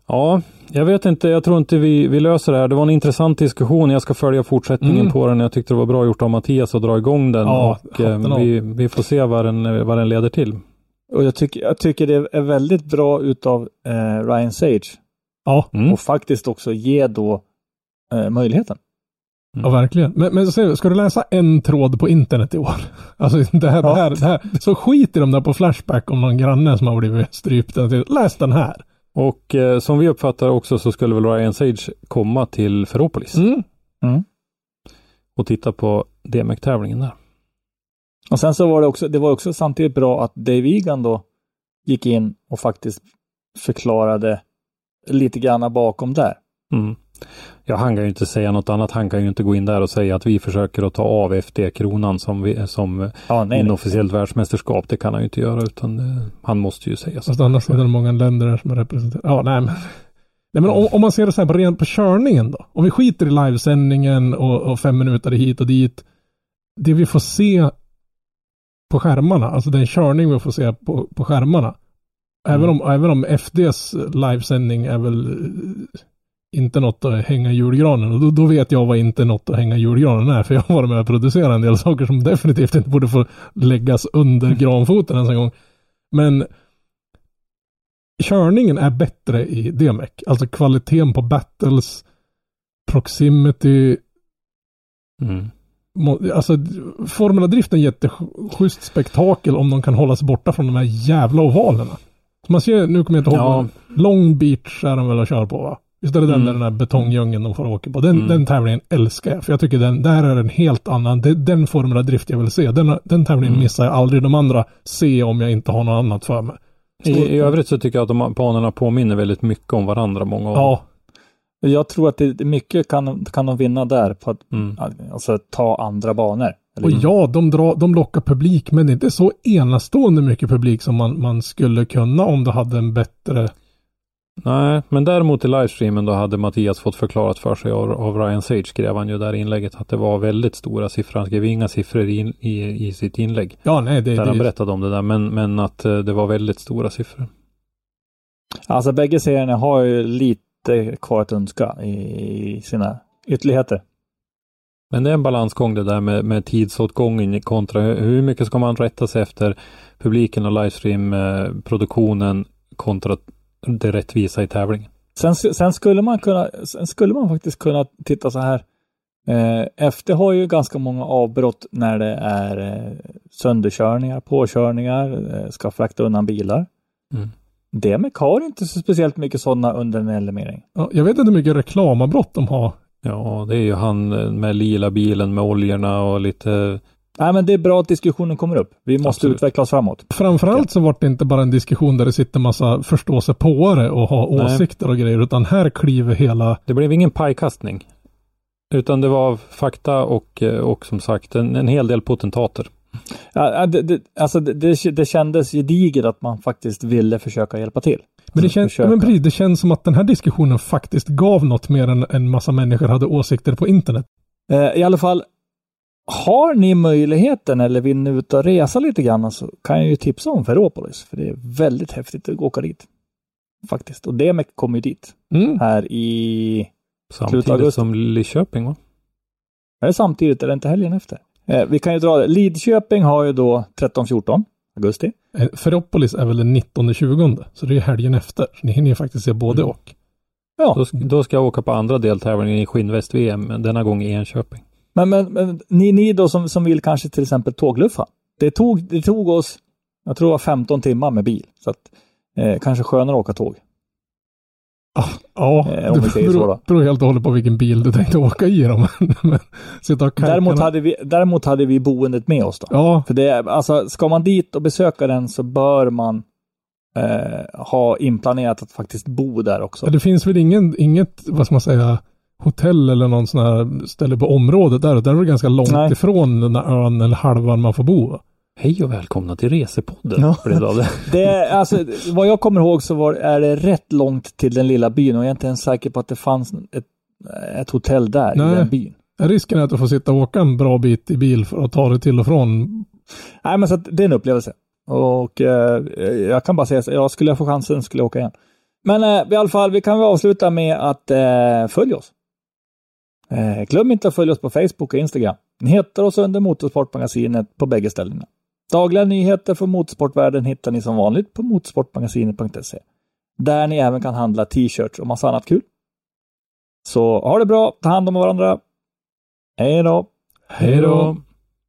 Ja, jag vet inte. Jag tror inte vi, vi löser det här. Det var en intressant diskussion. Jag ska följa fortsättningen Mm. på den. Jag tyckte det var bra gjort av Mattias att dra igång den. Ja, och eh, vi, vi får se vad den, vad den leder till. Och jag tycker, jag tycker det är väldigt bra utav eh, Ryan Sage. Ja, Mm. Och faktiskt också ge då eh, möjligheten. Ja verkligen. Men, men så- ska du läsa en tråd på internet i år? Alltså det här, det här, det här. Så skit i de där på Flashback om någon granne som har blivit strypt. Läs den här. Och eh, som vi uppfattar också så skulle väl Ryan Sage komma till Ferropolis Mm. och titta på DMEC-tävlingen där. Och sen så var det också, det var också samtidigt bra att Dave Egan då gick in och faktiskt förklarade lite grann bakom där. Mm. Ja, han kan ju inte säga något annat. Han kan ju inte gå in där och säga att vi försöker att ta av FD-kronan som, vi, som Ja, nej, nej. inofficiellt världsmästerskap. Det kan han ju inte göra utan det, han måste ju säga så. Fast annars är det många länder som är representerade. Ja, nej men. Nej men om, om man ser det så här på rent på körningen då. Om vi skiter i livesändningen och, och fem minuter hit och dit. Det vi får se på skärmarna, alltså den körning vi får se på, på skärmarna. Även, om, även om FDs livesändning är väl eh, inte något att hänga i julgranen. Och då, då vet jag vad inte något att hänga i julgranen är. För jag har varit med och producerat en del saker som definitivt inte borde få läggas under granfoten ens en gång. Men körningen är bättre i DMEC. Alltså kvaliteten på battles, proximity, Mm. alltså Formula Drift är en jätteschysst spektakel om de kan hålla sig borta från de här jävla ovalerna. Så man ser, nu kommer jag inte ihåg, Ja. Long Beach är de väl att köra på va? Är det den Mm. där den där betongdjungeln de får åka på? Den, Mm. den tävlingen älskar jag, för jag tycker den, där är en helt annan, det, den Formula Drift jag vill se. Den, den tävlingen Mm. missar jag aldrig. De andra ser jag om jag inte har något annat för mig. I, I övrigt så tycker jag att de banorna påminner väldigt mycket om varandra, många av dem. Ja, Jag tror att det, mycket kan, kan de vinna där på att Mm. alltså, ta andra banor. Eller- och ja, de, drar, de lockar publik, men det är inte så enastående mycket publik som man, man skulle kunna om du hade en bättre Nej, men däremot i livestreamen då hade Mattias fått förklarat för sig av, av Ryan Sage skrev han ju där i inlägget att det var väldigt stora siffror. Han skrev inga siffror i, i, i sitt inlägg Ja, nej, det, där han det, berättade om det där, men, men att eh, det var väldigt stora siffror. Alltså bägge serierna har ju lite kvar att önska i, i sina ytterligheter. Men det är en balansgång det där med, med tidsåtgången kontra hur hur mycket ska man rätta sig efter publiken och livestream-produktionen kontra det rättvisa i tävlingen. Sen, sen skulle man kunna, sen skulle man faktiskt kunna titta så här. Eh, FD har ju ganska många avbrott när det är eh, sönderkörningar, påkörningar, eh, ska frakta undan bilar. Mm. DMEC har inte så speciellt mycket sådana under en eliminering. ja, jag vet inte hur mycket reklamavbrott de har. Ja, det är ju han eh, med lila bilen med oljorna och lite Nej, men det är bra att diskussionen kommer upp. Vi måste Absolut. utveckla oss framåt. Framförallt så var det inte bara en diskussion där det sitter massa förståsigpåare och har Nej. åsikter och grejer, utan här kliver hela... Det blev ingen pajkastning. Utan det var fakta och, eh, och som sagt en, en hel del potentater. Ja, det, det, alltså det, det, kändes gediget att man faktiskt ville försöka hjälpa till. Men det, känns, Försöka. men precis, det känns som att den här diskussionen faktiskt gav något mer än en massa människor hade åsikter på internet. Eh, I alla fall, har ni möjligheten eller vill ni ut och resa lite grann så kan jag ju tipsa om Ferropolis. För det är väldigt häftigt att åka dit. Faktiskt. Och DMEC kommer ju dit Mm. här i... Samtidigt augusti. som Lidköping va? Är det samtidigt? Är det inte helgen efter? Eh, vi kan ju dra det. Lidköping har ju då 13-14 augusti. Eh, Ferropolis är väl den 19-20, så det är helgen efter. Ni hinner ju faktiskt se både Mm. och. Ja, Då, då ska jag åka på andra deltävlingen i skinnväst-VM, men denna gång i Enköping. Men, men, men ni, ni då som, som vill kanske till exempel tågluffa. Det tog, det tog oss, jag tror det var 15 timmar med bil. Så att, eh, kanske skönare att åka tåg. Ja, Eh, det beror, beror helt och hållet på vilken bil du tänkte åka i då. Men, Däremot hade, vi, däremot hade vi boendet med oss då. Ja, För det är, alltså, ska man dit och besöka den så bör man eh, ha inplanerat att faktiskt bo där också. det finns väl ingen, inget, vad ska man säga, hotell eller någon sån här ställe på området där. Där är det ganska långt Nej. ifrån den där ön eller halvan man får bo. Hej och välkomna till Resepodden. Ja. det alltså, vad jag kommer ihåg så var, är det rätt långt till den lilla byn och jag är inte ens säker på att det fanns ett, ett hotell där Nej. i den byn. Risken är att du får sitta och åka en bra bit i bil för att ta dig till och från. Nej, men så att det är en upplevelse. Och eh, jag kan bara säga så, ja, skulle jag få chansen skulle jag åka igen. Men eh, i alla fall, vi kan väl avsluta med att eh, följa oss. Eh, glöm inte att följa oss på Facebook och Instagram. Ni hittar oss under Motorsportmagasinet på bägge ställena. Dagliga nyheter från motorsportvärlden hittar ni som vanligt på motorsportmagasinet.se. Där ni även kan handla t-shirts och massa annat kul. Så ha det bra, ta hand om varandra. Hej då! Hej då!